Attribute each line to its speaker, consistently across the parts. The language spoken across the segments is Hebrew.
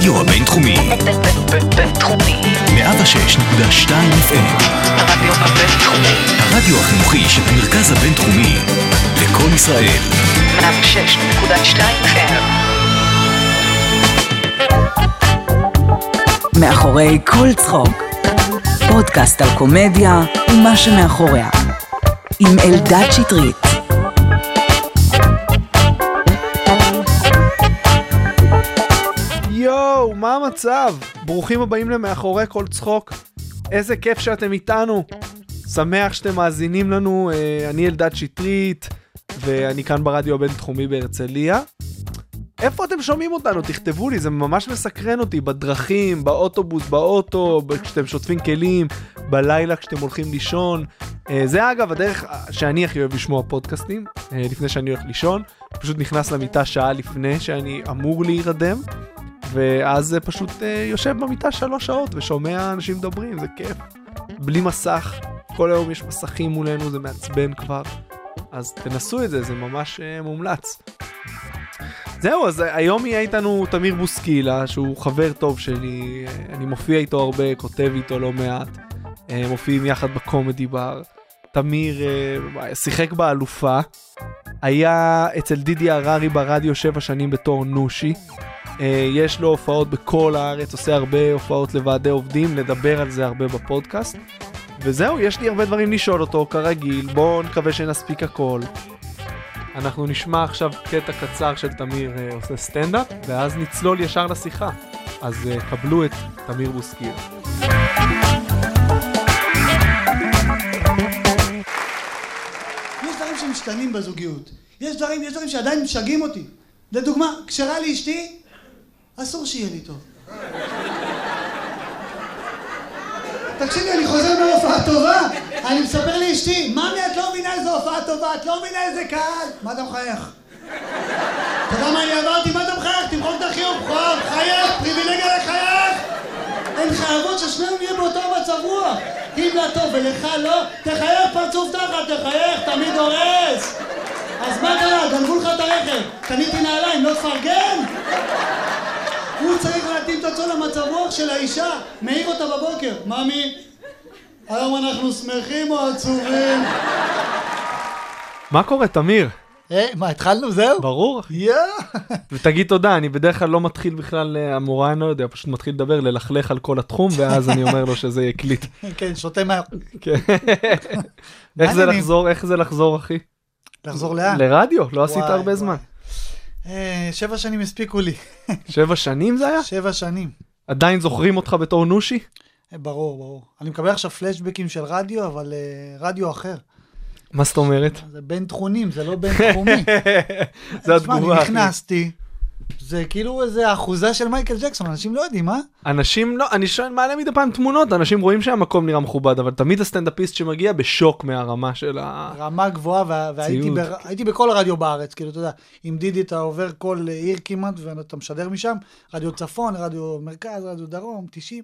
Speaker 1: הרדיו הבינתחומי,
Speaker 2: בינתחומי.
Speaker 1: 106.2 FM,
Speaker 2: הרדיו הבינתחומי.
Speaker 1: הרדיו החינוכי של המרכז הבינתחומי, לקום ישראל,
Speaker 2: 106.2 FM.
Speaker 3: מאחורי כל צחוק. פודקאסט על קומדיה ומה שמאחוריה. עם אלדד שטרית.
Speaker 4: מה המצב? ברוכים הבאים למאחורי כל צחוק. איזה כיף שאתם איתנו. שמח שאתם מאזינים לנו, אה, אני אלדד שטרית, ואני כאן ברדיו הבינתחומי בהרצליה. איפה אתם שומעים אותנו? תכתבו לי, זה ממש מסקרן אותי, בדרכים, באוטובוס, באוטו, כשאתם שוטפים כלים, בלילה כשאתם הולכים לישון. אה, זה אגב הדרך שאני הכי אוהב לשמוע פודקאסטים, אה, לפני שאני הולך לישון. פשוט נכנס למיטה שעה לפני שאני אמור להירדם. ואז פשוט אה, יושב במיטה שלוש שעות ושומע אנשים מדברים, זה כיף. בלי מסך, כל היום יש מסכים מולנו, זה מעצבן כבר. אז תנסו את זה, זה ממש אה, מומלץ. זהו, אז היום יהיה איתנו תמיר בוסקילה, שהוא חבר טוב שלי, אה, אני מופיע איתו הרבה, כותב איתו לא מעט, מופיעים יחד בקומדי בר. תמיר שיחק באלופה, היה אצל דידי הררי ברדיו שבע שנים בתור נושי. אה, יש לו הופעות בכל הארץ, עושה הרבה הופעות לוועדי עובדים, נדבר על זה הרבה בפודקאסט. וזהו, יש לי הרבה דברים לשאול אותו, כרגיל, בואו נקווה שנספיק הכל. אנחנו נשמע עכשיו קטע קצר של תמיר אה, עושה סטנדאפ, ואז נצלול ישר לשיחה. אז אה, קבלו את תמיר בוסקיר.
Speaker 5: יש דברים שמשתנים בזוגיות. יש דברים, יש דברים שעדיין משגעים אותי. לדוגמה, כשרע לי אשתי, אסור שיהיה לי טוב. תקשיבי, אני חוזר מהופעה טובה, אני מספר לאשתי, ממי, את לא מבינה איזה הופעה טובה, את לא מבינה איזה קהל. מה אתה מחייך? אתה יודע מה אני עברתי? מה אתה מחייך? תמחוק את החיוך, חייב, חייך, פריבילגיה לחייך! הן חייבות ששנינו נהיה באותו מצב רוח. אם לה טוב ולך לא, תחייך פרצוף תחת, תחייך, תמיד הורס. אז מה קרה? גנבו לך את הרכב. קניתי נעליים, לא תפרגן? הוא צריך להתאים את עצמו למצב רוח של האישה. מעיר אותה בבוקר. ממי, היום אנחנו שמחים או עצובים?
Speaker 4: מה קורה, תמיר?
Speaker 5: אה, מה, התחלנו? זהו?
Speaker 4: ברור.
Speaker 5: יא!
Speaker 4: ותגיד תודה, אני בדרך כלל לא מתחיל בכלל, אה, המורה, אני לא יודע, פשוט מתחיל לדבר, ללכלך על כל התחום, ואז אני אומר לו שזה יקליט.
Speaker 5: כן, שותה מה...
Speaker 4: כן. איך זה? לחזור, איך זה לחזור, אחי?
Speaker 5: לחזור לאן?
Speaker 4: לרדיו, לא עשית הרבה. זמן.
Speaker 5: אה, שבע שנים הספיקו לי.
Speaker 4: שבע שנים זה היה?
Speaker 5: שבע שנים.
Speaker 4: עדיין זוכרים אותך בתור נושי?
Speaker 5: אה, ברור, ברור. אני מקבל עכשיו פלשבקים של רדיו, אבל אה, רדיו אחר.
Speaker 4: מה זאת אומרת?
Speaker 5: זה בין תחונים, זה לא בין תחומי.
Speaker 4: זה
Speaker 5: תשמע,
Speaker 4: התגובה,
Speaker 5: אני
Speaker 4: אחי.
Speaker 5: נכנסתי, זה כאילו איזה אחוזה של מייקל ג'קסון, אנשים לא יודעים, אה?
Speaker 4: אנשים לא, אני שואל, מעלה מדי פעם תמונות, אנשים רואים שהמקום נראה מכובד, אבל תמיד הסטנדאפיסט שמגיע בשוק מהרמה של ה...
Speaker 5: רמה גבוהה, וה- והייתי. בר- הייתי בכל הרדיו בארץ, כאילו, אתה יודע, עם דידי אתה עובר כל עיר כמעט, ואתה משדר משם, רדיו צפון, רדיו מרכז, רדיו דרום, 90,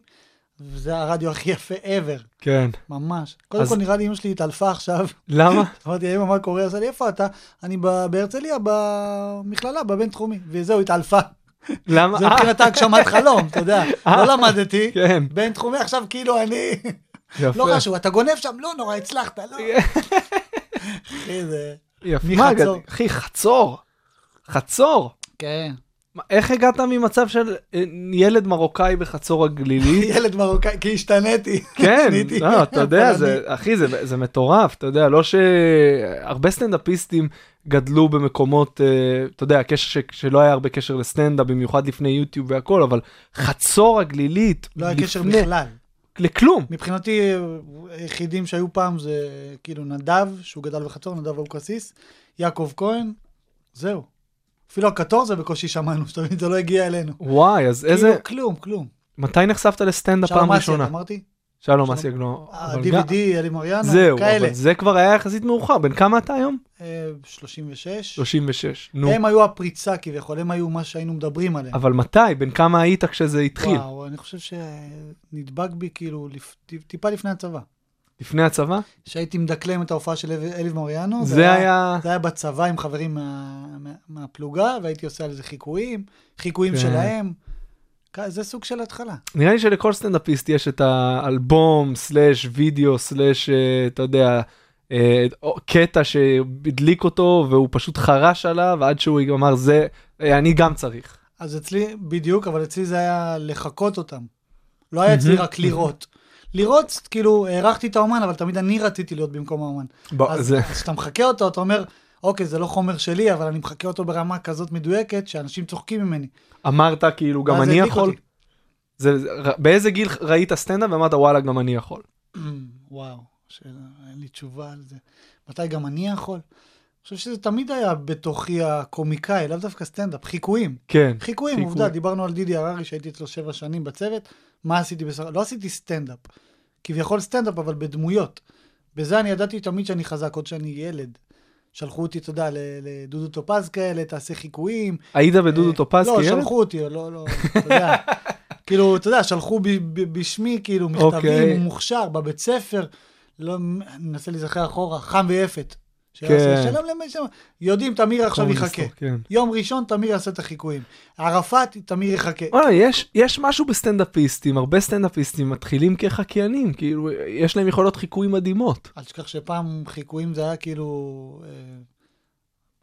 Speaker 5: וזה הרדיו הכי יפה ever,
Speaker 4: כן.
Speaker 5: ממש. קודם
Speaker 4: אז-
Speaker 5: כל נראה לי אמא שלי התעלפה עכשיו.
Speaker 4: למה?
Speaker 5: אמרתי, אמא, מה קורה? עשה לי, איפה אתה? אני בהרצליה, במכללה, בבינתחומי. וזהו, התעלפה.
Speaker 4: למה?
Speaker 5: זה
Speaker 4: אה,
Speaker 5: מבחינתה הגשמת חלום, אתה יודע. לא למדתי.
Speaker 4: כן.
Speaker 5: בינתחומי עכשיו כאילו אני...
Speaker 4: יפה.
Speaker 5: לא חשוב, אתה גונב שם? לא נורא, הצלחת, לא. אחי, זה...
Speaker 4: יפה.
Speaker 5: מחצור.
Speaker 4: אחי, חצור. חצור.
Speaker 5: כן.
Speaker 4: איך הגעת ממצב של אה, ילד מרוקאי בחצור הגלילית?
Speaker 5: ילד מרוקאי, כי השתניתי.
Speaker 4: כן, לא, אתה יודע. זה, אחי, זה, זה מטורף, אתה יודע, לא שהרבה סטנדאפיסטים גדלו במקומות, אה, אתה יודע, קשר ש... שלא היה הרבה קשר לסטנדאפ, במיוחד לפני יוטיוב והכל, אבל חצור הגלילית,
Speaker 5: לא היה קשר בכלל.
Speaker 4: לכלום.
Speaker 5: מבחינתי, היחידים שהיו פעם זה כאילו נדב, שהוא גדל בחצור, נדב אבוקסיס, יעקב כהן, זהו. אפילו הקטור זה בקושי שמענו, שאתה מבין, זה לא הגיע אלינו.
Speaker 4: וואי, אז איזה,
Speaker 5: כאילו, כלום, כלום.
Speaker 4: מתי נחשפת לסטנדאפ פעם ראשונה?
Speaker 5: אמרתי?
Speaker 4: שלום. אבל גם-
Speaker 5: ה-DVD, אלי מריאנו,
Speaker 4: זהו,
Speaker 5: כאלה.
Speaker 4: אבל זה כבר היה יחסית מאוחר, בן כמה אתה היום?
Speaker 5: אה, 36.
Speaker 4: 36, נו.
Speaker 5: הם היו הפריצה כביכול, הם היו מה שהיינו מדברים עליהם.
Speaker 4: אבל מתי? בן כמה היית כשזה התחיל?
Speaker 5: וואו, אני חושב שנדבק בי כאילו טיפה לפני הצבא.
Speaker 4: לפני הצבא?
Speaker 5: שהייתי מדקלם את ההופעה של אלי- אלי מריאנו.
Speaker 4: זה היה...
Speaker 5: זה היה בצבא עם חברים מה, מה, מהפלוגה, והייתי עושה על זה חיקויים, חיקויים
Speaker 4: כן.
Speaker 5: שלהם. זה סוג של התחלה.
Speaker 4: נראה לי שלכל סטנדאפיסט יש את האלבום, סלאש וידאו, סלאש, אה, אתה יודע, אה, קטע שהדליק אותו והוא פשוט חרש עליו עד שהוא אמר זה, אה, אני גם צריך.
Speaker 5: אז אצלי, בדיוק, אבל אצלי זה היה לחקות אותם. לא היה אצלי רק לראות. לראות, כאילו, הערכתי את האומן, אבל תמיד אני רציתי להיות במקום האומן.
Speaker 4: בוא,
Speaker 5: אז
Speaker 4: זה,
Speaker 5: כשאתה מחקה אותו, אתה אומר, אוקיי, זה לא חומר שלי, אבל אני מחקה אותו ברמה כזאת מדויקת, שאנשים צוחקים ממני.
Speaker 4: אמרת כאילו גם אני יכול?
Speaker 5: אותי.
Speaker 4: זה, זה- באיזה גיל ראית סטנדאפ ואמרת וואלה גם אני יכול?
Speaker 5: וואו, שאלה, אין לי תשובה על זה. מתי גם אני יכול? אני חושב שזה תמיד היה בתוכי הקומיקאי, לאו דווקא סטנדאפ, חיקויים.
Speaker 4: כן.
Speaker 5: חיקויים,
Speaker 4: חיקוי.
Speaker 5: עובדה, דיברנו על דידי הררי שהייתי אצלו שבע שנים בצוות, מה עשיתי בסך לא עשיתי סטנדאפ. כביכול סטנדאפ, אבל בדמויות. בזה אני ידעתי תמיד שאני חזק, עוד שאני ילד. שלחו אותי, אתה יודע, לדודו טופז כאלה, תעשה חיקויים.
Speaker 4: היית בדודו
Speaker 5: אה,
Speaker 4: טופז
Speaker 5: לא,
Speaker 4: כילד?
Speaker 5: שלחו אותי, לא, לא, אתה יודע. כאילו, אתה יודע, שלחו ב- ב- בשמי, כאילו, מכתבים,
Speaker 4: אוקיי.
Speaker 5: הוא מוכשר, בבית ספר, לא, אני מנסה להיזכר אחורה, חם ויפת.
Speaker 4: כן.
Speaker 5: שלם למי שם. יודעים, תמיר עכשיו יחכה.
Speaker 4: כן.
Speaker 5: יום ראשון תמיר יעשה את החיקויים. ערפאת, תמיר יחכה.
Speaker 4: וואלה, יש, יש משהו בסטנדאפיסטים, הרבה סטנדאפיסטים מתחילים כחקיינים, כאילו, יש להם יכולות חיקוי מדהימות.
Speaker 5: אל תשכח שפעם חיקויים זה היה כאילו... אה,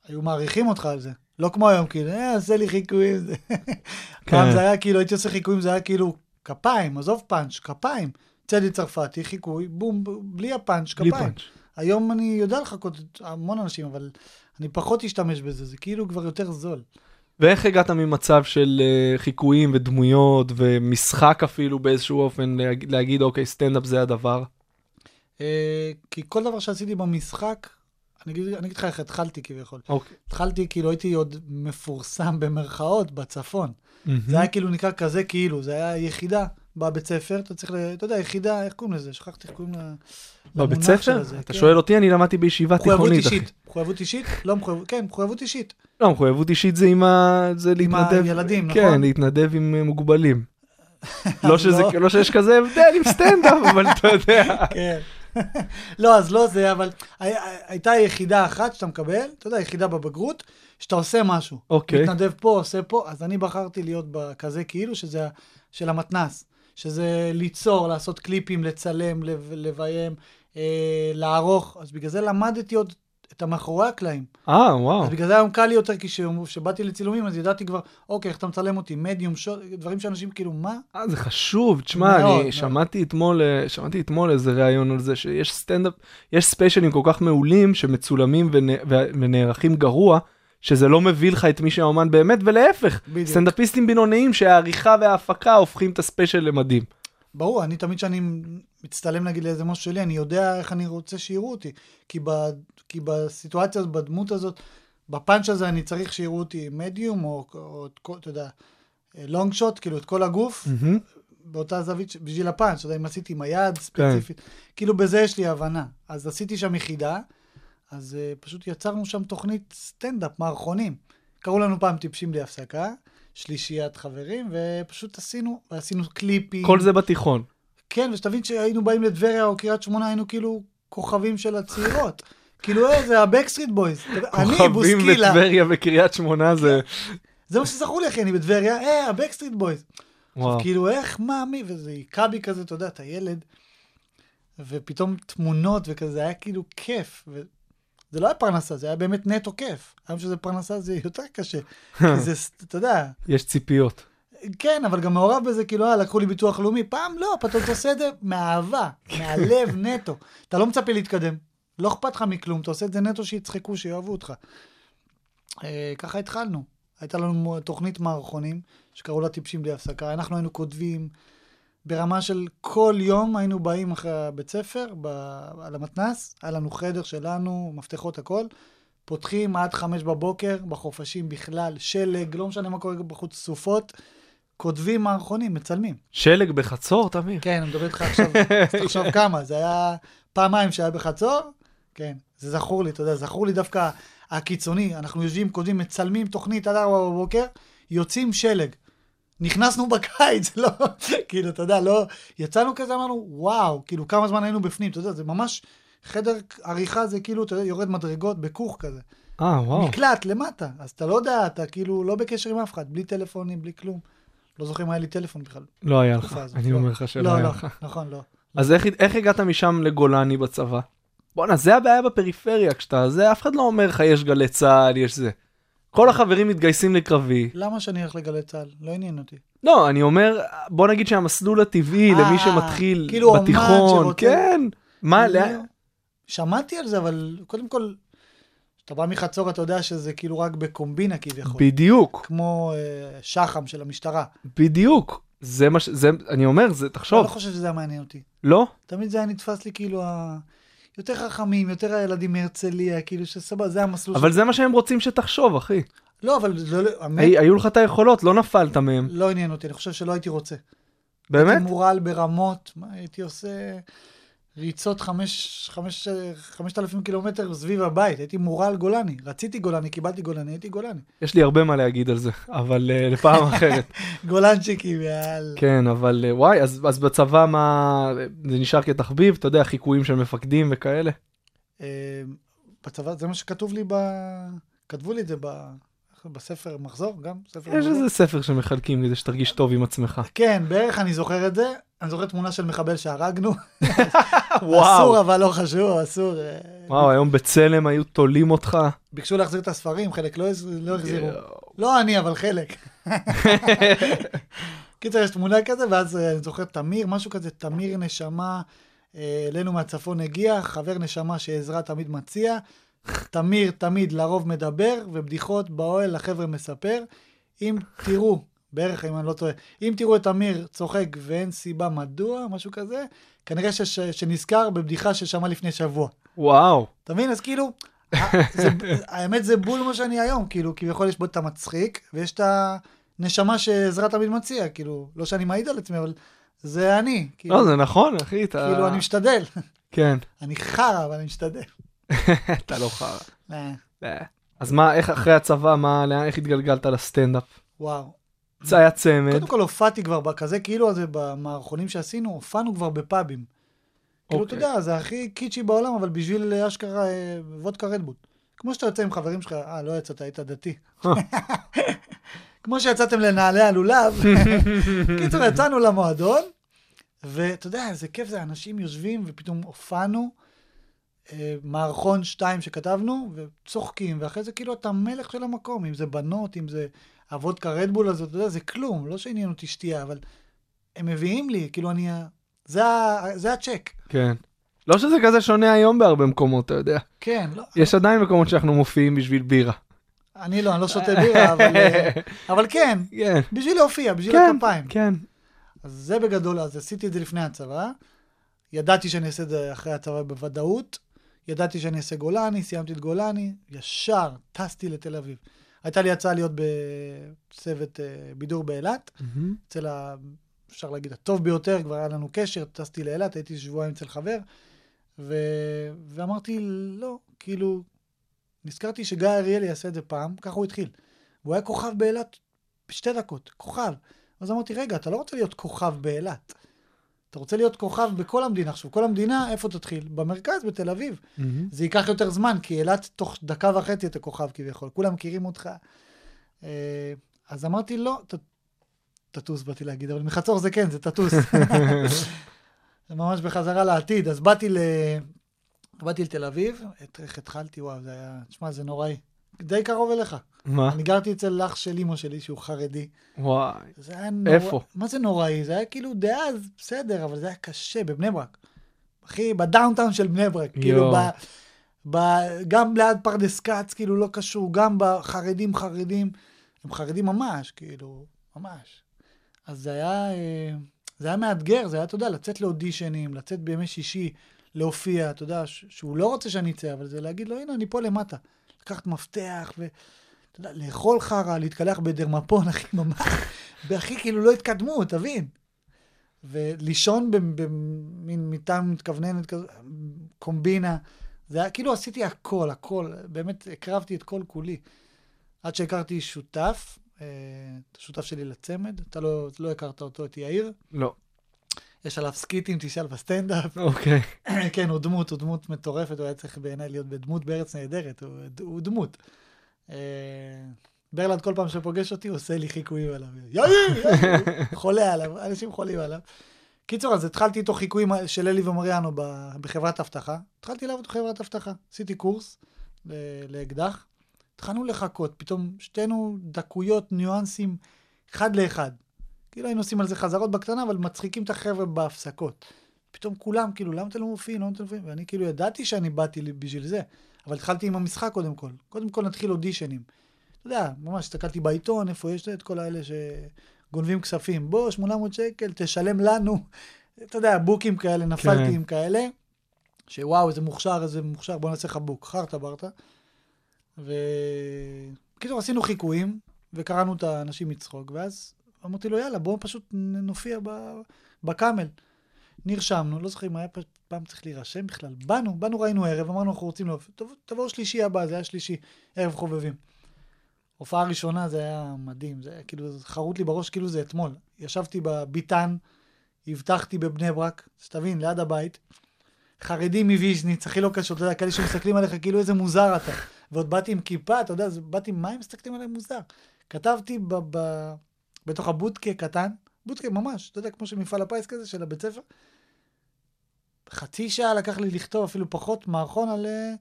Speaker 5: היו מעריכים אותך על זה. לא כמו היום, כאילו, אה, עשה לי חיקויים. זה. פעם זה היה כאילו, הייתי עושה חיקויים, זה היה כאילו, כפיים, עזוב פאנץ', כפיים. צדי צרפתי, חיקוי, בום, בלי הפאנץ',
Speaker 4: בלי
Speaker 5: כפיים.
Speaker 4: פאנץ'.
Speaker 5: היום אני יודע לחכות המון אנשים, אבל אני פחות אשתמש בזה, זה כאילו כבר יותר זול.
Speaker 4: ואיך הגעת ממצב של uh, חיקויים ודמויות ומשחק אפילו באיזשהו אופן להגיד, להגיד אוקיי, סטנדאפ זה הדבר?
Speaker 5: אה, כי כל דבר שעשיתי במשחק, אני אגיד, אני אגיד לך איך התחלתי כביכול.
Speaker 4: אוקיי.
Speaker 5: התחלתי, כאילו הייתי עוד מפורסם במרכאות בצפון. זה היה כאילו נקרא כזה כאילו, זה היה יחידה בבית ספר, אתה צריך. אתה יודע, יחידה, איך קוראים לזה? שכחתי איך קוראים ל...
Speaker 4: בבית ספר? אתה
Speaker 5: כן.
Speaker 4: שואל אותי, אני למדתי בישיבה תיכונית, אחי.
Speaker 5: מחויבות אישית? לא מחויבות, כן, מחויבות אישית.
Speaker 4: לא, מחויבות אישית זה עם ה... זה להתנדב.
Speaker 5: הילדים,
Speaker 4: כן,
Speaker 5: נכון?
Speaker 4: להתנדב עם מוגבלים. לא
Speaker 5: לא.
Speaker 4: לא שיש כזה הבדל עם סטנדאפ, אבל אתה יודע.
Speaker 5: כן. לא, אז לא זה, אבל הי- הייתה יחידה אחת שאתה מקבל, אתה יודע, יחידה בבגרות, שאתה עושה משהו.
Speaker 4: אוקיי.
Speaker 5: מתנדב פה, עושה פה, אז אני בחרתי להיות בכזה כאילו, שזה של המתנ"ס. שזה ליצור, לעשות קליפים, לצלם, לב- לביים, אה, לערוך. אז בגלל זה למדתי עוד את המאחורי הקלעים.
Speaker 4: אה, וואו.
Speaker 5: אז בגלל זה היום קל לי יותר, כי כשבאתי לצילומים, אז ידעתי כבר, אוקיי, איך אתה מצלם אותי, מדיום, שוט, דברים שאנשים כאילו, מה?
Speaker 4: אה, זה חשוב, תשמע,
Speaker 5: מאוד,
Speaker 4: אני
Speaker 5: מאוד.
Speaker 4: שמעתי אתמול, אה, שמעתי אתמול איזה ראיון על זה, שיש סטנדאפ, יש ספיישלים כל כך מעולים שמצולמים ונ- ונערכים גרוע, שזה לא מביא לך את מי שהאומן באמת, ולהפך,
Speaker 5: בדיוק.
Speaker 4: סטנדאפיסטים בינוניים שהעריכה וההפקה הופכים את הספיישל למדהים.
Speaker 5: ברור, אני תמיד כשאני מצטלם נגיד לאיזה משהו שלי, אני יודע איך אני רוצה שיראו אותי. כי, ב, כי בסיטואציה הזאת, בדמות הזאת, בפאנץ' הזה אני צריך שיראו אותי מדיום, או, או את כל, אתה יודע, לונג שוט, כאילו את כל הגוף,
Speaker 4: מהמם.
Speaker 5: באותה זווית, בשביל הפאנץ', אתה יודע, אם עשיתי עם היד ספציפית, כאילו בזה יש לי הבנה. אז עשיתי שם יחידה, אז uh, פשוט יצרנו שם תוכנית סטנדאפ, מערכונים. קראו לנו פעם טיפשים בלי הפסקה, שלישיית חברים, ופשוט עשינו, ועשינו קליפים.
Speaker 4: כל זה בתיכון.
Speaker 5: כן, ושתבין שהיינו באים לטבריה או קריית שמונה, היינו כאילו כוכבים של הצעירות. כאילו, אה, זה ה Backstreet Boys. אני,
Speaker 4: כוכבים
Speaker 5: בוסקילה.
Speaker 4: בטבריה וקריית שמונה זה...
Speaker 5: זה מה שזכור לי, אחי, אני בטבריה, אה, ה Backstreet
Speaker 4: Boys.
Speaker 5: עכשיו, כאילו, איך, מה, מי, וזה היכה בי כזה, אתה יודע, אתה ילד, ופתאום תמונות וכזה, זה היה כאילו כיף. זה לא היה פרנסה, זה היה באמת נטו כיף. היום שזה פרנסה זה יותר קשה. כי זה, אתה יודע,
Speaker 4: יש ציפיות.
Speaker 5: כן, אבל גם מעורב בזה, כאילו, אה, לקחו לי ביטוח לאומי. פעם לא, פתאום אתה עושה את זה מאהבה, מהלב נטו. אתה לא מצפה להתקדם, לא אכפת לך מכלום, אתה עושה את זה נטו שיצחקו, שיאהבו אותך. אה, ככה התחלנו. הייתה לנו תוכנית מערכונים, שקראו לה טיפשים בלי הפסקה. אנחנו היינו כותבים ברמה של כל יום היינו באים אחרי הבית ספר, ב... על המתנ"ס, היה לנו חדר שלנו, מפתחות הכל. פותחים עד חמש בבוקר, בחופשים בכלל, שלג, לא משנה מה קורה בחוץ, סופות, כותבים מערכונים, מצלמים.
Speaker 4: שלג בחצור, תמיר?
Speaker 5: כן, אני מדבר איתך עכשיו, תחשוב כמה, זה היה פעמיים שהיה בחצור, כן, זה זכור לי, אתה יודע, זכור לי דווקא הקיצוני, אנחנו יושבים, כותבים, מצלמים תוכנית עד ארבע בבוקר, יוצאים שלג. נכנסנו בקיץ, לא, כאילו, אתה יודע, לא, יצאנו כזה, אמרנו, וואו, כאילו, כמה זמן היינו בפנים, אתה יודע, זה ממש, חדר עריכה זה כאילו, אתה יודע, יורד מדרגות בכוך כזה.
Speaker 4: אה, וואו.
Speaker 5: מקלט למטה, אז אתה לא יודע, אתה כאילו לא בקשר עם אף אחד, בלי טלפונים, בלי כלום. לא זוכר אם היה לי טלפון בכלל.
Speaker 4: לא היה לך,
Speaker 5: הזאת,
Speaker 4: אני
Speaker 5: לא.
Speaker 4: אומר לך שלא
Speaker 5: לא,
Speaker 4: היה
Speaker 5: לא,
Speaker 4: לך.
Speaker 5: נכון, לא.
Speaker 4: אז איך, איך הגעת משם לגולני בצבא? בואנה, זה הבעיה בפריפריה, כשאתה זה, אף אחד לא אומר לך יש גלי צה"ל, יש זה. כל החברים מתגייסים לקרבי.
Speaker 5: למה שאני אלך לגלי צה"ל? לא עניין אותי.
Speaker 4: לא, אני אומר, בוא נגיד שהמסלול הטבעי
Speaker 5: אה,
Speaker 4: למי שמתחיל
Speaker 5: כאילו
Speaker 4: בתיכון, כן. מה,
Speaker 5: לא,
Speaker 4: לאן?
Speaker 5: שמעתי על זה, אבל קודם כל, כשאתה בא מחצור אתה יודע שזה כאילו רק בקומבינה כביכול.
Speaker 4: בדיוק,
Speaker 5: כמו אה, שחם של המשטרה.
Speaker 4: בדיוק. זה מה ש... זה, אני אומר, זה,
Speaker 5: אני
Speaker 4: תחשוב,
Speaker 5: לא חושב שזה היה מעניין אותי.
Speaker 4: לא?
Speaker 5: תמיד זה היה נתפס לי כאילו ה... יותר חכמים, יותר הילדים מהרצליה, כאילו שסבבה, זה המסלול.
Speaker 4: אבל
Speaker 5: של-
Speaker 4: זה מה שהם רוצים שתחשוב, אחי.
Speaker 5: לא, אבל זה לא... האמת,
Speaker 4: הי- היו לך את היכולות, לא נפלת מהם.
Speaker 5: לא עניין אותי, אני חושב שלא הייתי רוצה.
Speaker 4: באמת?
Speaker 5: הייתי מורל ברמות, מה הייתי עושה ריצות חמש, חמש, חמשת אלפים קילומטר סביב הבית, הייתי מורל גולני. רציתי גולני, קיבלתי גולני, הייתי גולני.
Speaker 4: יש לי הרבה מה להגיד על זה, אבל אה, לפעם אחרת.
Speaker 5: גולנצ'יקי ועל...
Speaker 4: כן, אבל אה, וואי, אז, אז בצבא מה, זה נשאר כתחביב, אתה יודע, חיקויים של מפקדים וכאלה.
Speaker 5: אה, בצבא, זה מה שכתוב לי ב... כתבו לי את זה ב... בספר מחזור, גם ספר
Speaker 4: יש. איזה ספר שמחלקים כדי שתרגיש טוב עם עצמך.
Speaker 5: כן, בערך אני זוכר את זה. אני זוכר תמונה של מחבל שהרגנו.
Speaker 4: וואו.
Speaker 5: אסור, אבל לא חשוב, אסור. אה,
Speaker 4: וואו, היום בצלם היו תולים אותך.
Speaker 5: ביקשו להחזיר את הספרים, חלק לא לא החזירו. לא אני, אבל חלק. קיצר, יש תמונה כזה, ואז אה, אני זוכר תמיר, משהו כזה, תמיר נשמה, אה, אלינו מהצפון הגיע, חבר נשמה שעזרה תמיד מציע, תמיר תמיד לרוב מדבר, ובדיחות באוהל לחבר'ה מספר. אם תראו, בערך אם אני לא טועה, אם תראו את תמיר צוחק ואין סיבה מדוע, משהו כזה, כנראה שש, שנזכר בבדיחה ששמע לפני שבוע.
Speaker 4: וואו.
Speaker 5: אתה מבין? אז כאילו, ה- זה, האמת זה בול מה שאני היום, כאילו, כביכול יש בו את המצחיק, ויש את הנשמה שעזרה תמיד מציע, כאילו, לא שאני מעיד על עצמי, אבל זה אני. כאילו,
Speaker 4: לא, זה נכון, אחי, אתה...
Speaker 5: כאילו, אני משתדל.
Speaker 4: כן,
Speaker 5: אני חרא, אבל אני משתדל.
Speaker 4: אתה לא חרא.
Speaker 5: אה,
Speaker 4: אה. אז מה, איך אחרי הצבא, מה, לאן, איך התגלגלת לסטנדאפ?
Speaker 5: וואו.
Speaker 4: זה היה צמד.
Speaker 5: קודם כל הופעתי כבר בכזה, כאילו, הזה, במערכונים שעשינו, הופענו כבר בפאבים. כאילו, אתה
Speaker 4: אוקיי.
Speaker 5: יודע, זה הכי קיצ'י בעולם, אבל בשביל אה, אשכרה אה, וודקה רדבוט. כמו שאתה יוצא עם חברים שלך, אה, לא יצאת, היית דתי. כמו שיצאתם לנעלי הלולב. קיצור, יצאנו למועדון, ואתה יודע, איזה כיף זה, אנשים יושבים ופתאום הופענו, אה, מערכון שתיים שכתבנו, וצוחקים, ואחרי זה כאילו אתה מלך של המקום, אם זה בנות, אם זה הוודקה רדבול הזאת, אתה יודע, זה כלום, לא שעניין אותי שתייה, אבל הם מביאים לי, כאילו אני, זה, ה- זה הצ'ק.
Speaker 4: כן. לא שזה כזה שונה היום בהרבה מקומות, אתה יודע.
Speaker 5: כן, לא,
Speaker 4: יש עדיין מקומות שאנחנו מופיעים בשביל בירה.
Speaker 5: אני לא, אני לא שותה בירה, אבל, אה, אבל כן,
Speaker 4: כן.
Speaker 5: בשביל להופיע, בשביל
Speaker 4: כן,
Speaker 5: הכפיים.
Speaker 4: כן.
Speaker 5: אז זה בגדול, אז עשיתי את זה לפני הצבא. ידעתי שאני אעשה את זה אחרי הצבא בוודאות. ידעתי שאני אעשה גולני, סיימתי את גולני, ישר טסתי לתל אביב. הייתה לי הצעה להיות בצוות אה, בידור באילת. אצל ה... אפשר להגיד, הטוב ביותר, כבר היה לנו קשר, טסתי לאילת, הייתי שבועיים אצל חבר, ו... ואמרתי, לא, כאילו, נזכרתי שגיא אריאלי יעשה את זה פעם, ככה הוא התחיל. והוא היה כוכב באילת בשתי דקות, כוכב. אז אמרתי, רגע, אתה לא רוצה להיות כוכב באילת. אתה רוצה להיות כוכב בכל המדינה. עכשיו, כל המדינה, איפה תתחיל? במרכז, בתל אביב.
Speaker 4: מהמם.
Speaker 5: זה ייקח יותר זמן, כי אילת תוך דקה וחצי אתה כוכב כביכול, כולם מכירים אותך. אה, אז אמרתי, לא, ת- תטוס באתי להגיד, אבל מחצור זה כן, זה תטוס. זה ממש בחזרה לעתיד. אז באתי ל... באתי לתל אביב, איך התחלתי, וואו, זה היה, תשמע, זה נוראי. די קרוב אליך.
Speaker 4: מה?
Speaker 5: אני גרתי אצל אח של אימא שלי, שהוא חרדי.
Speaker 4: וואי.
Speaker 5: זה היה נורא...
Speaker 4: איפה?
Speaker 5: מה זה נוראי? זה היה כאילו דאז, בסדר, אבל זה היה קשה, בבני ברק. אחי, ב downtown של בני ברק. כאילו,
Speaker 4: יואו.
Speaker 5: ב, ב, גם ליד פרדס כץ, כאילו, לא קשור, גם בחרדים חרדים. הם חרדים ממש, כאילו, ממש. אז זה היה, אה, זה היה מאתגר, זה היה, אתה יודע, לצאת לאודישנים, לצאת בימי שישי, להופיע, אתה יודע, שהוא לא רוצה שאני אצא, אבל זה להגיד לו, הנה, אני פה למטה. לקחת מפתח, ו... אתה יודע, לאכול חרא, להתקלח בדרמפון, אחי, ממש. והכי כאילו לא התקדמו, תבין. ולישון במין מיטה מתכווננת כזו, קומבינה. זה היה, כאילו עשיתי הכל, הכל. באמת הקרבתי את כל כולי. עד שהכרתי שותף, אה, את השותף שלי לצמד, אתה לא, לא הכרת אותו, את יאיר.
Speaker 4: לא.
Speaker 5: יש עליו סקיטים, תשאל בסטנדאפ.
Speaker 4: אוקיי.
Speaker 5: כן, הוא דמות, הוא דמות מטורפת, הוא היה צריך בעיניי להיות בדמות בארץ נהדרת, הוא, הוא דמות. אה, ברלנד כל פעם שפוגש אותי, הוא עושה לי חיקויים עליו. יאיר, חולה עליו, אנשים חולים עליו. קיצור, אז התחלתי איתו חיקויים של אלי ומריאנו בחברת אבטחה. התחלתי לעבוד בחברת אבטחה. עשיתי קורס לאקדח. התחלנו לחכות, פתאום שנינו דקויות, ניואנסים, אחד לאחד. כאילו היינו עושים על זה חזרות בקטנה, אבל מצחיקים את החבר'ה בהפסקות. פתאום כולם, כאילו, למה אתם לא מופיעים? למה אתם לא מופיעים? ואני כאילו ידעתי שאני באתי בשביל זה, אבל התחלתי עם המשחק קודם כל. קודם כל נתחיל אודישנים. אתה יודע, ממש הסתכלתי בעיתון, איפה יש את כל האלה שגונבים כספים. בוא, 800 שקל, תשלם לנו. אתה יודע, בוקים כאלה, נפלתי
Speaker 4: כן.
Speaker 5: עם כאלה, שוואו, איזה מוכשר, איזה מוכשר, בוא נעשה לך בוק. חרטה ברטה. וקיצור, עשינו חיקויים, וקראנו את האנשים מצחוק, ואז אמרתי לו, יאללה, בואו פשוט נופיע בקאמל. נרשמנו, לא זוכר אם היה פעם צריך להירשם בכלל. באנו, באנו, ראינו ערב, אמרנו, אנחנו רוצים להופיע. תבואו שלישי הבא, זה היה שלישי, ערב חובבים. הופעה ראשונה זה היה מדהים, זה היה כאילו, חרוט לי בראש כאילו זה אתמול. ישבתי בביתן, הבטחתי בבני ברק, שתבין, ליד הבית, חרדים מוויז'ניץ, הכי לא קשור, אתה יודע, כאלה שמסתכלים עליך כאילו איזה מוזר אתה. ועוד באתי עם כיפה, אתה יודע, באתי, מה הם מסתכלים עליי מוזר? כתבתי ב, ב, בתוך הבודקה קטן, בודקה ממש, אתה יודע, כמו של מפעל הפיס כזה, של הבית ספר. חצי שעה לקח לי לכתוב, אפילו פחות, מערכון על אה,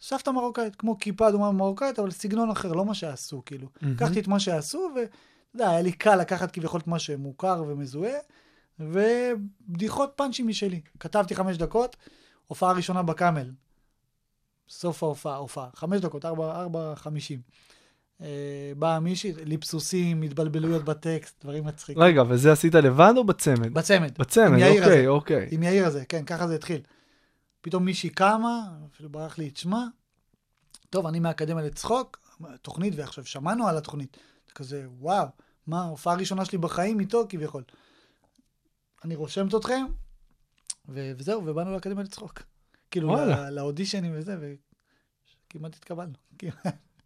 Speaker 5: סבתא מרוקאית, כמו כיפה אדומה מרוקאית, אבל סגנון אחר, לא מה שעשו, כאילו. לקחתי את מה שעשו, ואתה יודע, היה לי קל לקחת כביכול את מה שמוכר ומזוהה, ובדיחות פאנצ'ים משלי. כתבתי חמש דקות, הופעה ראשונה בקאמל. סוף ההופעה, הופעה. חמש דקות, ארבע, ארבע חמישים. אה, באה מישהי, ליפסוסים, התבלבלויות בטקסט, דברים מצחיקים.
Speaker 4: רגע, וזה עשית לבד או בצמד?
Speaker 5: בצמד.
Speaker 4: בצמד, אוקיי,
Speaker 5: הזה.
Speaker 4: אוקיי.
Speaker 5: עם יאיר הזה, כן, ככה זה התחיל. פתאום מישהי קמה, אפילו ברח לי את שמה. טוב, אני מהאקדמיה לצחוק, תוכנית, ועכשיו שמענו על התוכנית. כזה, וואו, מה, הופעה ראשונה שלי בחיים איתו כביכול. אני רושמת אתכם, ו- וזהו, ובאנו לאקדמיה לצחוק. כאילו. לא- לאודישנים וזה, וכמעט התקבלנו.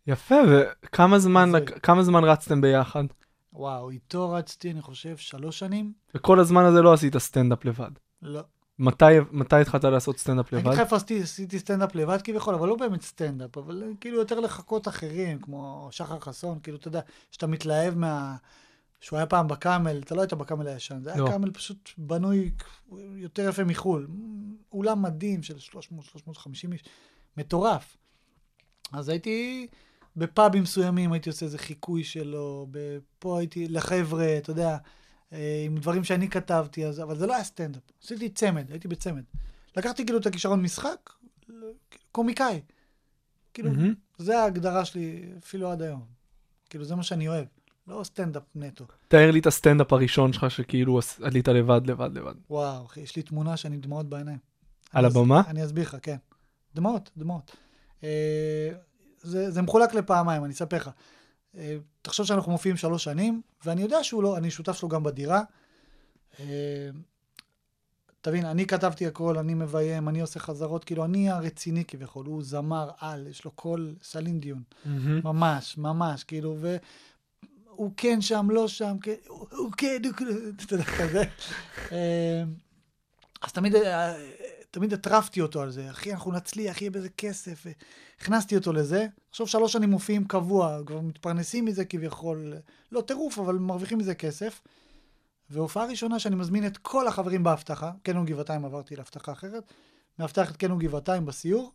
Speaker 4: יפה, וכמה זמן. לק- כמה זמן רצתם ביחד?
Speaker 5: וואו, איתו רצתי, אני חושב, שלוש שנים?
Speaker 4: וכל הזמן הזה לא עשית סטנדאפ לבד.
Speaker 5: לא.
Speaker 4: מתי, מתי התחלת לעשות סטנדאפ
Speaker 5: אני
Speaker 4: לבד?
Speaker 5: לך איפה עשיתי, עשיתי סטנדאפ לבד כביכול, אבל לא באמת סטנדאפ, אבל כאילו יותר לחכות אחרים, כמו שחר חסון, כאילו, אתה יודע, שאתה מתלהב מה... שהוא היה פעם בקאמל, אתה לא היית בקאמל הישן, זה היה
Speaker 4: לא.
Speaker 5: קאמל פשוט בנוי יותר יפה מחו"ל. אולם מדהים של 300-350 איש, מטורף. אז הייתי בפאבים מסוימים, הייתי עושה איזה חיקוי שלו, פה הייתי לחבר'ה, אתה יודע, אה, עם דברים שאני כתבתי, אז, אבל זה לא היה סטנדאפ. עשיתי צמד, הייתי בצמד. לקחתי כאילו את הכישרון משחק, קומיקאי. כאילו,
Speaker 4: מהמם.
Speaker 5: זה ההגדרה שלי אפילו עד היום. כאילו, זה מה שאני אוהב. לא סטנדאפ נטו.
Speaker 4: תאר לי את הסטנדאפ הראשון שלך שכאילו עלית לבד, לבד, לבד.
Speaker 5: וואו, אחי, יש לי תמונה שאני עם דמעות בעיניים.
Speaker 4: על הבמה?
Speaker 5: אני אסביר לך, כן. דמעות, דמעות. זה, זה מחולק לפעמיים, אני אספר לך. אה, תחשוב שאנחנו מופיעים שלוש שנים, ואני יודע שהוא לא, אני שותף שלו גם בדירה. אה, תבין, אני כתבתי הכל, אני מביים, אני עושה חזרות, כאילו, אני הרציני כביכול, הוא זמר על, יש לו קול סלין דיון. ממש, ממש, כאילו, והוא כן שם, לא שם, כן, הוא הוא כן, הוא כן, כזה. אה, אז תמיד, תמיד הטרפתי אותו על זה, אחי, אנחנו נצליח, יהיה בזה כסף. הכנסתי אותו לזה. עכשיו שלוש שנים מופיעים קבוע, כבר מתפרנסים מזה כביכול, לא טירוף, אבל מרוויחים מזה כסף. והופעה ראשונה שאני מזמין את כל החברים באבטחה, קנו גבעתיים עברתי לאבטחה אחרת, מאבטח את קנו גבעתיים בסיור,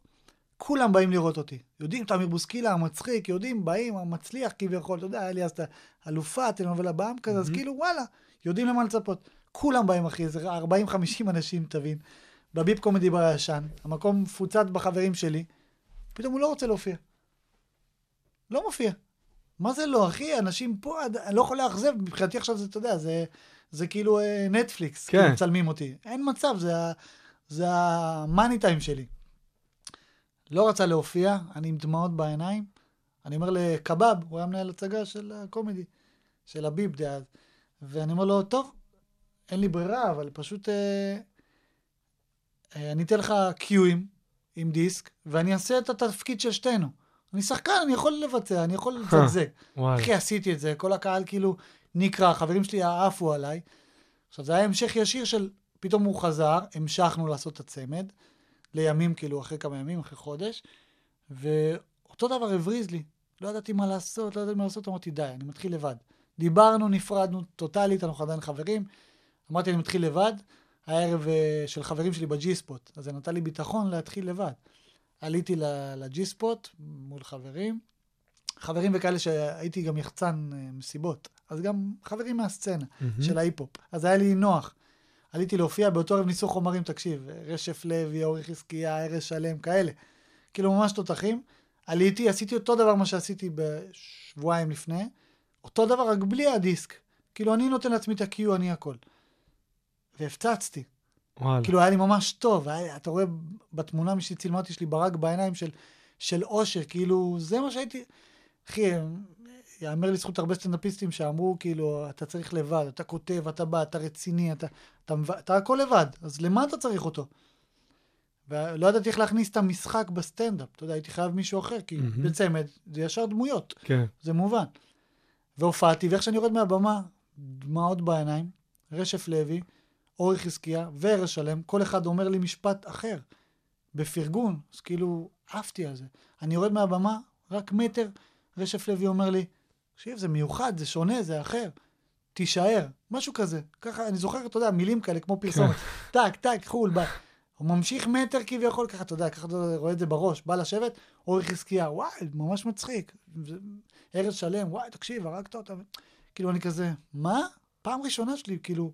Speaker 5: כולם באים לראות אותי. יודעים, תמיר בוסקילה המצחיק, יודעים, באים, המצליח כביכול, אתה יודע, היה לי אז את האלופה, טלנובלה בעם כזה, אז כאילו, וואלה, יודעים למה לצפות. כולם באים, אחי, איזה 40-50 אנשים, תבין. בביפ קומדי בר הישן, המקום מפוצץ בחברים שלי, פתאום הוא לא רוצה להופיע. לא מופיע. מה זה לא, אחי? אנשים פה, אני לא יכול לאכזב, מבחינתי עכשיו זה, אתה יודע, זה, זה כאילו אה, נטפליקס,
Speaker 4: כן.
Speaker 5: כאילו מצלמים אותי. אין מצב, זה, זה המאני טיים שלי. לא רצה להופיע, אני עם דמעות בעיניים. אני אומר לקבב, הוא היה מנהל הצגה של הקומדי, של הביב דאז, ואני אומר לו, טוב, אין לי ברירה, אבל פשוט אה, אה, אני אתן לך קיואים עם דיסק, ואני אעשה את התפקיד של שתינו. אני שחקן, אני יכול לבצע, אני יכול לצגזג.
Speaker 4: וואלה.
Speaker 5: אחי, עשיתי את זה, כל הקהל כאילו נקרע, החברים שלי עפו עליי. עכשיו, זה היה המשך ישיר של, פתאום הוא חזר, המשכנו לעשות את הצמד, לימים, כאילו, אחרי כמה ימים, אחרי חודש, ואותו דבר הבריז לי. לא ידעתי מה לעשות, לא ידעתי מה לעשות, אמרתי, די, אני מתחיל לבד. דיברנו, נפרדנו טוטאלית, אנחנו עדיין חברים. אמרתי, אני מתחיל לבד. הערב אה, של חברים שלי בג'י ספוט, אז זה נתן לי ביטחון להתחיל לבד. עליתי ל- לג'י ספוט מול חברים, חברים וכאלה שהייתי גם יחצן אה, מסיבות, אז גם חברים מהסצנה של ההיפ-הופ, אז היה לי נוח. עליתי להופיע, באותו ערב ניסו חומרים, תקשיב, רשף לוי, אורי חזקיה, ארז שלם, כאלה. כאילו ממש תותחים. עליתי, עשיתי אותו דבר מה שעשיתי בשבועיים לפני, אותו דבר רק בלי הדיסק. כאילו אני נותן לעצמי את ה-Q, אני הכל. והפצצתי.
Speaker 4: וואלה.
Speaker 5: כאילו היה לי ממש טוב, היה, אתה רואה בתמונה מי שצילמה אותי, יש לי ברק בעיניים של, של אושר, כאילו זה מה שהייתי, אחי, יאמר לזכות הרבה סטנדאפיסטים שאמרו כאילו אתה צריך לבד, אתה כותב, אתה בא, אתה רציני, אתה, אתה, אתה, אתה הכל לבד, אז למה אתה צריך אותו? ולא ידעתי איך להכניס את המשחק בסטנדאפ, אתה יודע, הייתי חייב מישהו אחר, כי
Speaker 4: מהמם.
Speaker 5: בצמד זה ישר דמויות.
Speaker 4: כן.
Speaker 5: זה מובן. והופעתי, ואיך שאני יורד מהבמה, דמעות בעיניים, רשף לוי, אורי חזקיה וארז שלם, כל אחד אומר לי משפט אחר, בפרגון, אז כאילו עפתי על זה. אני יורד מהבמה, רק מטר, רשף לוי אומר לי, תקשיב, זה מיוחד, זה שונה, זה אחר, תישאר, משהו כזה. ככה, אני זוכר, אתה יודע, מילים כאלה, כמו פרסומת, טק, טק, חול, בא. הוא ממשיך מטר כביכול, ככה, אתה יודע, ככה אתה רואה את זה בראש, בא לשבת, אורי חזקיה, וואי, ממש מצחיק. ארז שלם, וואי, תקשיב, הרגת אותה. כאילו, אני כזה, מה? פעם ראשונה שלי, כאילו...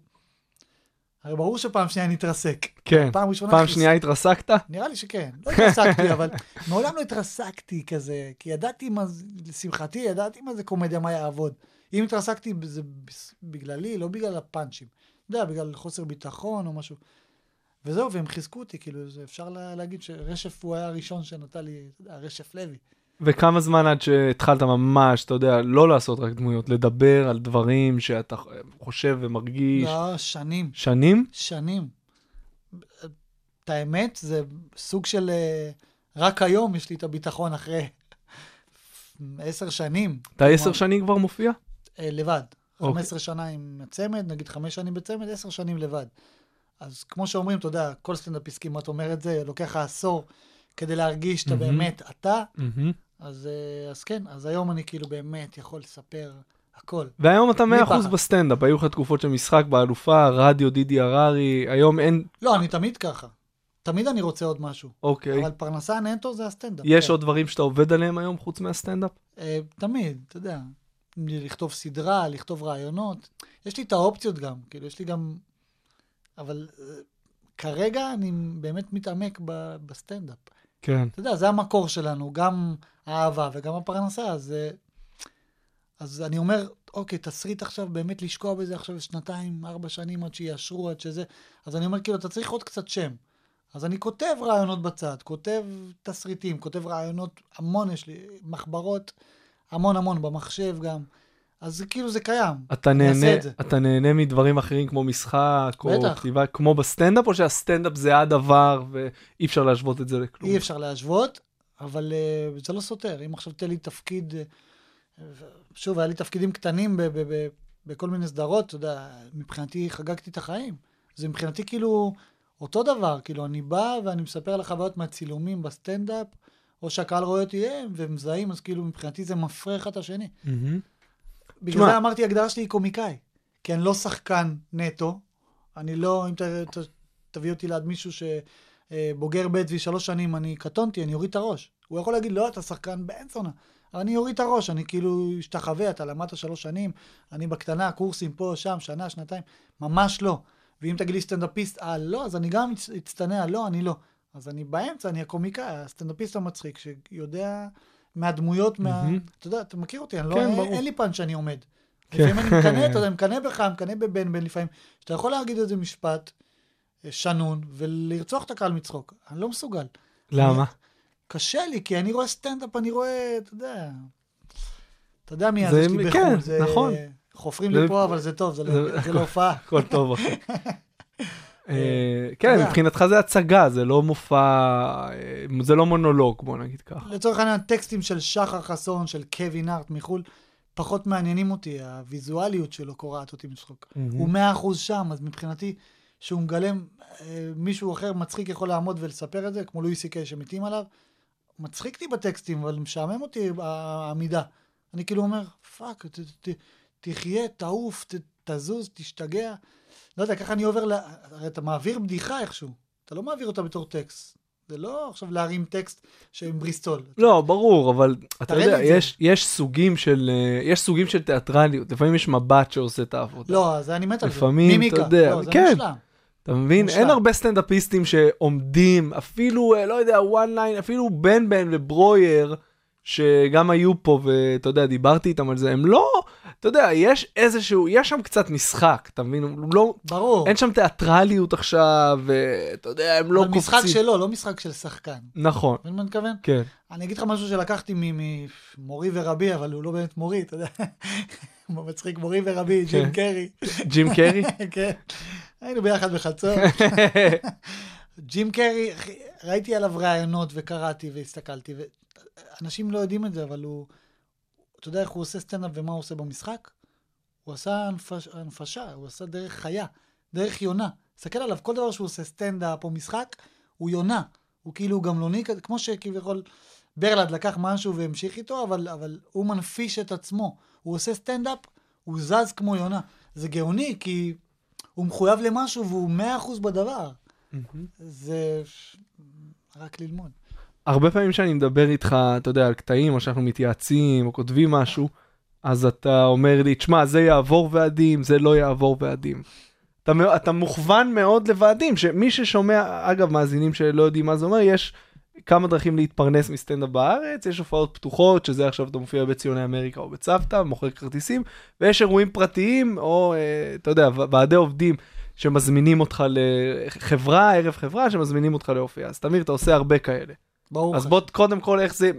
Speaker 5: הרי ברור שפעם שנייה אני אתרסק.
Speaker 4: כן.
Speaker 5: פעם ראשונה
Speaker 4: פעם שנייה התרסקת?
Speaker 5: נראה לי שכן. לא התרסקתי, אבל מעולם לא התרסקתי כזה, כי ידעתי מה זה, לשמחתי, ידעתי מה זה קומדיה, מה יעבוד. אם התרסקתי, זה בגללי, לא בגלל הפאנצ'ים. אתה יודע, בגלל חוסר ביטחון או משהו. וזהו, והם חיזקו אותי, כאילו, אפשר לה- להגיד שרשף הוא היה הראשון שנתן לי, אתה יודע, רשף לוי.
Speaker 4: וכמה זמן עד שהתחלת ממש, אתה יודע, לא לעשות רק דמויות, לדבר על דברים שאתה חושב ומרגיש?
Speaker 5: לא, שנים.
Speaker 4: שנים?
Speaker 5: שנים. את האמת, זה סוג של... אה, רק היום יש לי את הביטחון אחרי עשר שנים.
Speaker 4: אתה עשר שנים כבר מופיע?
Speaker 5: אה, לבד.
Speaker 4: אוקיי.
Speaker 5: 15 שנה עם הצמד, נגיד חמש שנים בצמד, עשר שנים לבד. אז כמו שאומרים, אתה יודע, כל סטנדאפיסט כמעט אומר את זה, לוקח לך עשור כדי להרגיש שאתה
Speaker 4: מהמם.
Speaker 5: באמת אתה.
Speaker 4: מהמם.
Speaker 5: אז, אה, אז כן, אז היום אני כאילו באמת יכול לספר הכל.
Speaker 4: והיום אתה
Speaker 5: בלי
Speaker 4: 100%
Speaker 5: פחד.
Speaker 4: בסטנדאפ, היו לך תקופות של משחק באלופה, רדיו, דידי הררי, היום אין,
Speaker 5: לא, אני תמיד ככה. תמיד אני רוצה עוד משהו.
Speaker 4: אוקיי.
Speaker 5: אבל פרנסה נטו זה הסטנדאפ.
Speaker 4: יש
Speaker 5: כן.
Speaker 4: עוד דברים שאתה עובד עליהם היום חוץ מהסטנדאפ?
Speaker 5: אה, תמיד, אתה יודע, לכתוב סדרה, לכתוב רעיונות. יש לי את האופציות גם, כאילו, יש לי גם... אבל אה, כרגע אני באמת מתעמק ב- בסטנדאפ.
Speaker 4: כן.
Speaker 5: אתה יודע, זה המקור שלנו, גם האהבה וגם הפרנסה, אז, אה, אז אני אומר, אוקיי, תסריט עכשיו, באמת לשקוע בזה עכשיו שנתיים, ארבע שנים עד שיאשרו, עד שזה... אז אני אומר, כאילו, אתה צריך עוד קצת שם. אז אני כותב רעיונות בצד, כותב תסריטים, כותב רעיונות, המון יש לי, מחברות, המון המון, במחשב גם. אז זה כאילו זה קיים.
Speaker 4: אתה
Speaker 5: אני אעשה
Speaker 4: נהנה,
Speaker 5: את זה.
Speaker 4: אתה נהנה מדברים אחרים כמו משחק, או
Speaker 5: בטח.
Speaker 4: כתיבה, כמו בסטנדאפ, או שהסטנדאפ זה הדבר ואי אפשר להשוות את זה לכלום?
Speaker 5: אי אפשר להשוות, אבל uh, זה לא סותר. אם עכשיו תן לי תפקיד, uh, שוב, היה לי תפקידים קטנים ב- ב- ב- בכל מיני סדרות, אתה יודע, מבחינתי חגגתי את החיים. זה מבחינתי כאילו אותו דבר, כאילו אני בא ואני מספר על החוויות מהצילומים בסטנדאפ, או שהקהל רואה אותי הם ומזהים, אז כאילו מבחינתי זה מפרה אחד את השני.
Speaker 4: מהמם.
Speaker 5: בגלל זה אמרתי, ההגדרה שלי היא קומיקאי. כי אני לא שחקן נטו. אני לא, אם ת, ת, תביא אותי ליד מישהו שבוגר ב' ושלוש שנים, אני קטונתי, אני אוריד את הראש. הוא יכול להגיד, לא, אתה שחקן זונה. אבל אני אוריד את הראש, אני כאילו אשתחווה, אתה למדת שלוש שנים, אני בקטנה, קורסים פה, שם, שנה, שנתיים, ממש לא. ואם תגיד לי סטנדאפיסט, אה, לא, אז אני גם אצ- אצטנע, לא, אני לא. אז אני באמצע, אני הקומיקאי, הסטנדאפיסט המצחיק, שיודע מהדמויות, מה... אתה יודע, אתה מכיר אותי, אני לא,
Speaker 4: כן,
Speaker 5: אין, לי פאנץ' שאני עומד.
Speaker 4: כן.
Speaker 5: לפעמים אני מקנא, אתה יודע, מקנא בך, מקנא בבן בן לפעמים, שאתה יכול להגיד איזה משפט אה, שנון ולרצוח את הקהל מצחוק. אני לא מסוגל.
Speaker 4: למה?
Speaker 5: קשה לי, כי אני רואה סטנדאפ, אני רואה, אתה יודע, אתה יודע מי
Speaker 4: זה-
Speaker 5: שלי
Speaker 4: כן,
Speaker 5: בחו"ל, זה...
Speaker 4: נכון.
Speaker 5: חופרים
Speaker 4: זה-
Speaker 5: לי פה, אבל זה טוב, זה לא-
Speaker 4: זה-
Speaker 5: זה לא.
Speaker 4: הכל טוב, אחי. אה, כן. מבחינתך זה הצגה, זה לא מופע, אה, זה לא מונולוג, בוא נגיד ככה.
Speaker 5: לצורך העניין, טקסטים של שחר חסון, של קווין ארט מחו"ל, פחות מעניינים אותי, הוויזואליות שלו קורעת אותי מצחוק. הוא מאה אחוז שם, אז מבחינתי, שהוא מגלם, אה, מישהו אחר מצחיק יכול לעמוד ולספר את זה, כמו לואי סי קיי שמתים עליו, מצחיק אותי בטקסטים, אבל משעמם אותי העמידה. אני כאילו אומר, fuck, ת, ת, תחיה, תעוף, ת, תזוז, תשתגע. לא יודע, ככה אני עובר, ל... הרי אתה מעביר בדיחה איכשהו. אתה לא מעביר אותה בתור טקסט. זה לא עכשיו להרים טקסט עם בריסטול.
Speaker 4: לא, ברור, אבל אתה יודע. יש, יש סוגים של, אה, יש סוגים של תיאטרליות, לפעמים יש מבט שעושה את העבודה.
Speaker 5: לא, זה אני מת על זה.
Speaker 4: לפעמים. אתה יודע,
Speaker 5: לא, זה
Speaker 4: כן.
Speaker 5: מושלם.
Speaker 4: אתה מבין? אין הרבה סטנדאפיסטים שעומדים, אפילו, אה, לא יודע, one line, אפילו בן בן וברויר, שגם היו פה, ואתה יודע, דיברתי איתם על זה, הם לא, אתה יודע, יש איזשהו, יש שם קצת משחק, אתה מבין? הוא לא,
Speaker 5: ברור.
Speaker 4: אין שם תיאטרליות עכשיו, ואתה יודע, הם לא קופצים.
Speaker 5: משחק שלו, לא משחק של שחקן.
Speaker 4: נכון,
Speaker 5: מבין מה אני מתכוון?
Speaker 4: כן.
Speaker 5: אני אגיד לך משהו שלקחתי ממורי ורבי, אבל הוא לא באמת מורי, אתה יודע. מצחיק מורי ורבי, ג'ים
Speaker 4: כן.
Speaker 5: קרי.
Speaker 4: ג'ים קרי?
Speaker 5: כן. היינו ביחד בחצור. ג'ים קרי, ראיתי עליו ראיונות וקראתי והסתכלתי, ואנשים לא יודעים את זה, אבל הוא, אתה יודע איך הוא עושה סטנדאפ ומה הוא עושה במשחק? הוא עשה הנפש, הנפשה, הוא עשה דרך חיה, דרך יונה. תסתכל עליו, כל דבר שהוא עושה סטנדאפ או משחק, הוא יונה. הוא כאילו גמלוני כזה, כמו שכביכול ברלנד לקח משהו והמשיך איתו, אבל, אבל הוא מנפיש את עצמו. הוא עושה סטנדאפ, הוא זז כמו יונה. זה גאוני, כי הוא מחויב למשהו והוא מאה אחוז בדבר. זה רק ללמוד.
Speaker 4: הרבה פעמים כשאני מדבר איתך, אתה יודע, על קטעים, או שאנחנו מתייעצים, או כותבים משהו, אז אתה אומר לי, תשמע, זה יעבור ועדים, זה לא יעבור ועדים. אתה, אתה מוכוון מאוד לוועדים, שמי ששומע, אגב, מאזינים שלא יודעים מה זה אומר, יש כמה דרכים להתפרנס מסטנדאפ בארץ, יש הופעות פתוחות, שזה עכשיו אתה מופיע בציוני אמריקה או בצוותא, מוכר כרטיסים, ויש אירועים פרטיים, או, אה, אתה יודע, ועדי עובדים שמזמינים אותך לחברה, ערב חברה, שמזמינים אותך להופיע. אז תמיר, אתה עושה הרבה כאלה.
Speaker 5: ברור
Speaker 4: אז. בוא קודם כל איך זה,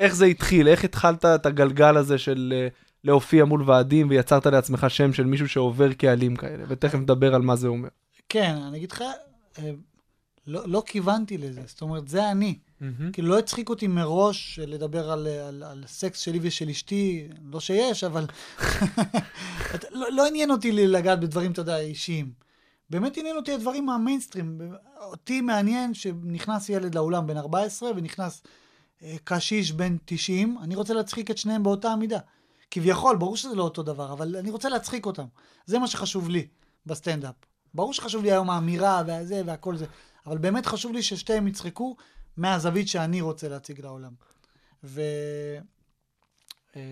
Speaker 4: איך זה התחיל, איך התחלת את הגלגל הזה של אה, להופיע מול ועדים ויצרת לעצמך שם של מישהו שעובר קהלים כאלה, ותכף נדבר על מה זה אומר.
Speaker 5: כן, אני אגיד לך, אה, לא, לא כיוונתי לזה, זאת אומרת, זה אני. כאילו, לא הצחיק אותי מראש לדבר על, על, על סקס שלי ושל אשתי, לא שיש, אבל את- לא, לא עניין אותי לגעת בדברים, אתה יודע, אישיים. באמת עניין אותי הדברים מהמיינסטרים. אותי מעניין שנכנס ילד לאולם בן 14 ונכנס אה, קשיש בן 90, אני רוצה להצחיק את שניהם באותה מידה. כביכול, ברור שזה לא אותו דבר, אבל אני רוצה להצחיק אותם. זה מה שחשוב לי בסטנדאפ. ברור שחשוב לי היום האמירה והזה והכל זה, אבל באמת חשוב לי ששתיהם יצחקו מהזווית שאני רוצה להציג לעולם. ו... אה,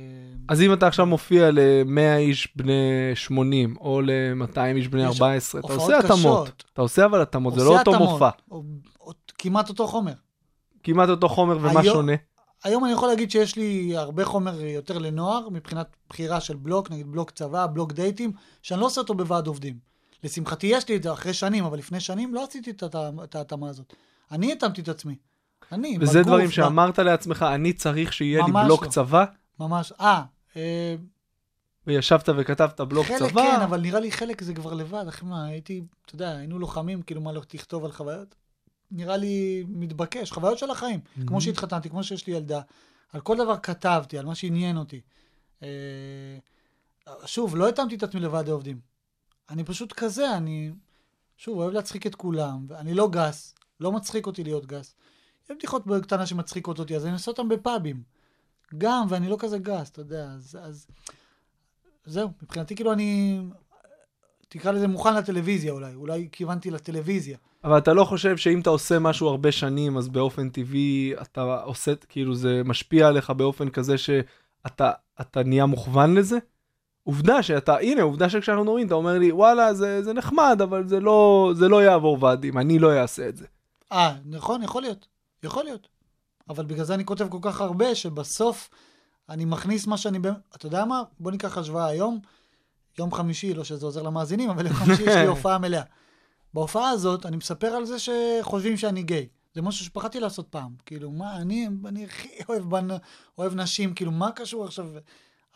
Speaker 4: אז אם אתה עכשיו מופיע ל-100 איש בני 80, או ל-200 איש בני
Speaker 5: יש
Speaker 4: 14, אתה עושה התאמות. אתה עושה אבל התאמות, זה לא אותו מופע.
Speaker 5: כמעט אותו חומר.
Speaker 4: כמעט אותו חומר, ומה שונה?
Speaker 5: היום אני יכול להגיד שיש לי הרבה חומר יותר לנוער, מבחינת בחירה של בלוק, נגיד בלוק צבא, בלוק דייטים, שאני לא עושה אותו בוועד עובדים. לשמחתי יש לי את זה אחרי שנים, אבל לפני שנים לא עשיתי את ההת- את ההתאמה הזאת. אני התאמתי את עצמי. אני,
Speaker 4: וזה
Speaker 5: בגוף,
Speaker 4: דברים
Speaker 5: ב-
Speaker 4: שאמרת לעצמך, אני צריך שיהיה לי בלוק
Speaker 5: לא.
Speaker 4: צבא,
Speaker 5: ממש, אה, אה,
Speaker 4: וישבת וכתבת בלוק
Speaker 5: חלק
Speaker 4: צבא.
Speaker 5: כן, אבל נראה לי חלק זה כבר לבד, אחי מה, הייתי, אתה יודע, היינו לוחמים, כאילו מה לא תכתוב על חוויות? נראה לי מתבקש, חוויות של החיים. כמו שהתחתנתי, כמו שיש לי ילדה, על כל דבר כתבתי, על מה שעניין אותי. אה, שוב, לא התאמתי את עצמי לוועדי עובדים. אני פשוט כזה, אני, שוב, אוהב להצחיק את כולם, ואני לא גס, לא מצחיק אותי להיות גס. יש בדיחות קטנה שמצחיקות אותי, אז אני עושה אותן בפאבים. גם, ואני לא כזה גס, אתה יודע, אז... אז... זהו, מבחינתי כאילו אני, תקרא לזה מוכן לטלוויזיה אולי, אולי כיוונתי לטלוויזיה.
Speaker 4: אבל אתה לא חושב שאם אתה עושה משהו הרבה שנים, אז באופן טבעי אתה עושה, כאילו זה משפיע עליך באופן כזה שאתה אתה נהיה מוכוון לזה? עובדה שאתה, הנה, עובדה שכשאנחנו נורים, אתה אומר לי, וואלה, זה, זה נחמד, אבל זה לא, זה לא יעבור ועדים, אני לא אעשה את זה.
Speaker 5: אה, נכון, יכול להיות, יכול להיות. אבל בגלל זה אני כותב כל כך הרבה, שבסוף אני מכניס מה שאני... אתה יודע מה? בוא ניקח השוואה היום, יום חמישי, לא שזה עוזר למאזינים, אבל יום חמישי יש לי הופעה מלאה. בהופעה הזאת אני מספר על זה שחושבים שאני גיי. זה משהו שפחדתי לעשות פעם. כאילו, מה, אני, אני הכי אוהב, בנ... אוהב נשים, כאילו, מה קשור עכשיו?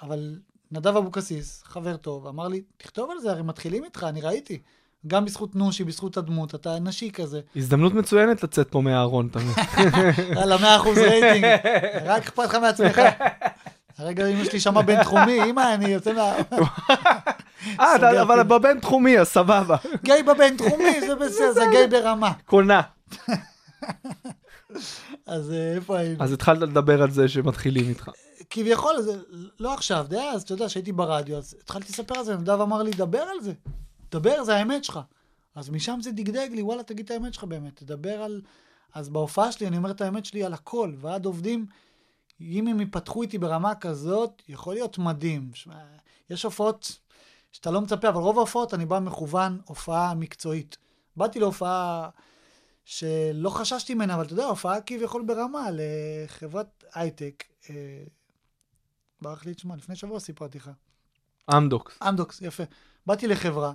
Speaker 5: אבל נדב אבוקסיס, חבר טוב, אמר לי, תכתוב על זה, הרי מתחילים איתך, אני ראיתי. גם בזכות נושי, בזכות הדמות, אתה נשי כזה.
Speaker 4: הזדמנות מצוינת לצאת פה מהארון, מבין?
Speaker 5: יאללה, מאה אחוז רייטינג, רק אכפת לך מעצמך. הרגע אמא שלי שמע בינתחומי, אמא, אני יוצא מה...
Speaker 4: אה, אבל
Speaker 5: פינה.
Speaker 4: בבינתחומי, אז סבבה.
Speaker 5: גיי בבינתחומי, זה בסדר, זה גיי ברמה.
Speaker 4: קונה.
Speaker 5: אז אה, איפה היינו?
Speaker 4: אז התחלת לדבר על זה שמתחילים איתך.
Speaker 5: כביכול, זה לא עכשיו, די אז, אתה יודע, כשהייתי ברדיו, אז התחלתי לספר על זה, נדב אמר לי, דבר על זה. דבר, זה האמת שלך. אז משם זה דגדג לי, וואלה, תגיד את האמת שלך באמת, תדבר על... אז בהופעה שלי אני אומר את האמת שלי על הכל, ועד עובדים, אם הם ייפתחו איתי ברמה כזאת, יכול להיות מדהים. יש הופעות שאתה לא מצפה, אבל רוב ההופעות אני בא מכוון הופעה מקצועית. באתי להופעה שלא חששתי ממנה, אבל אתה יודע, הופעה כביכול ברמה לחברת הייטק. ברח לי את שמה, לפני שבוע סיפרתי לך.
Speaker 4: אמדוקס.
Speaker 5: אמדוקס, יפה. באתי לחברה,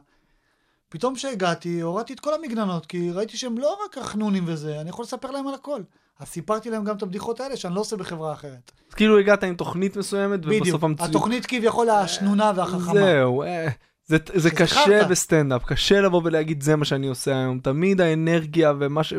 Speaker 5: פתאום כשהגעתי, הורדתי את כל המגננות, כי ראיתי שהם לא רק החנונים וזה, אני יכול לספר להם על הכל. אז סיפרתי להם גם את הבדיחות האלה שאני לא עושה בחברה אחרת.
Speaker 4: אז כאילו הגעת עם תוכנית מסוימת,
Speaker 5: בדיוק.
Speaker 4: ובסוף המציאות...
Speaker 5: התוכנית כביכול השנונה והחכמה.
Speaker 4: זהו, אה, זה, זה קשה. בסטנדאפ, קשה לבוא ולהגיד זה מה שאני עושה היום. תמיד האנרגיה ומה, ש,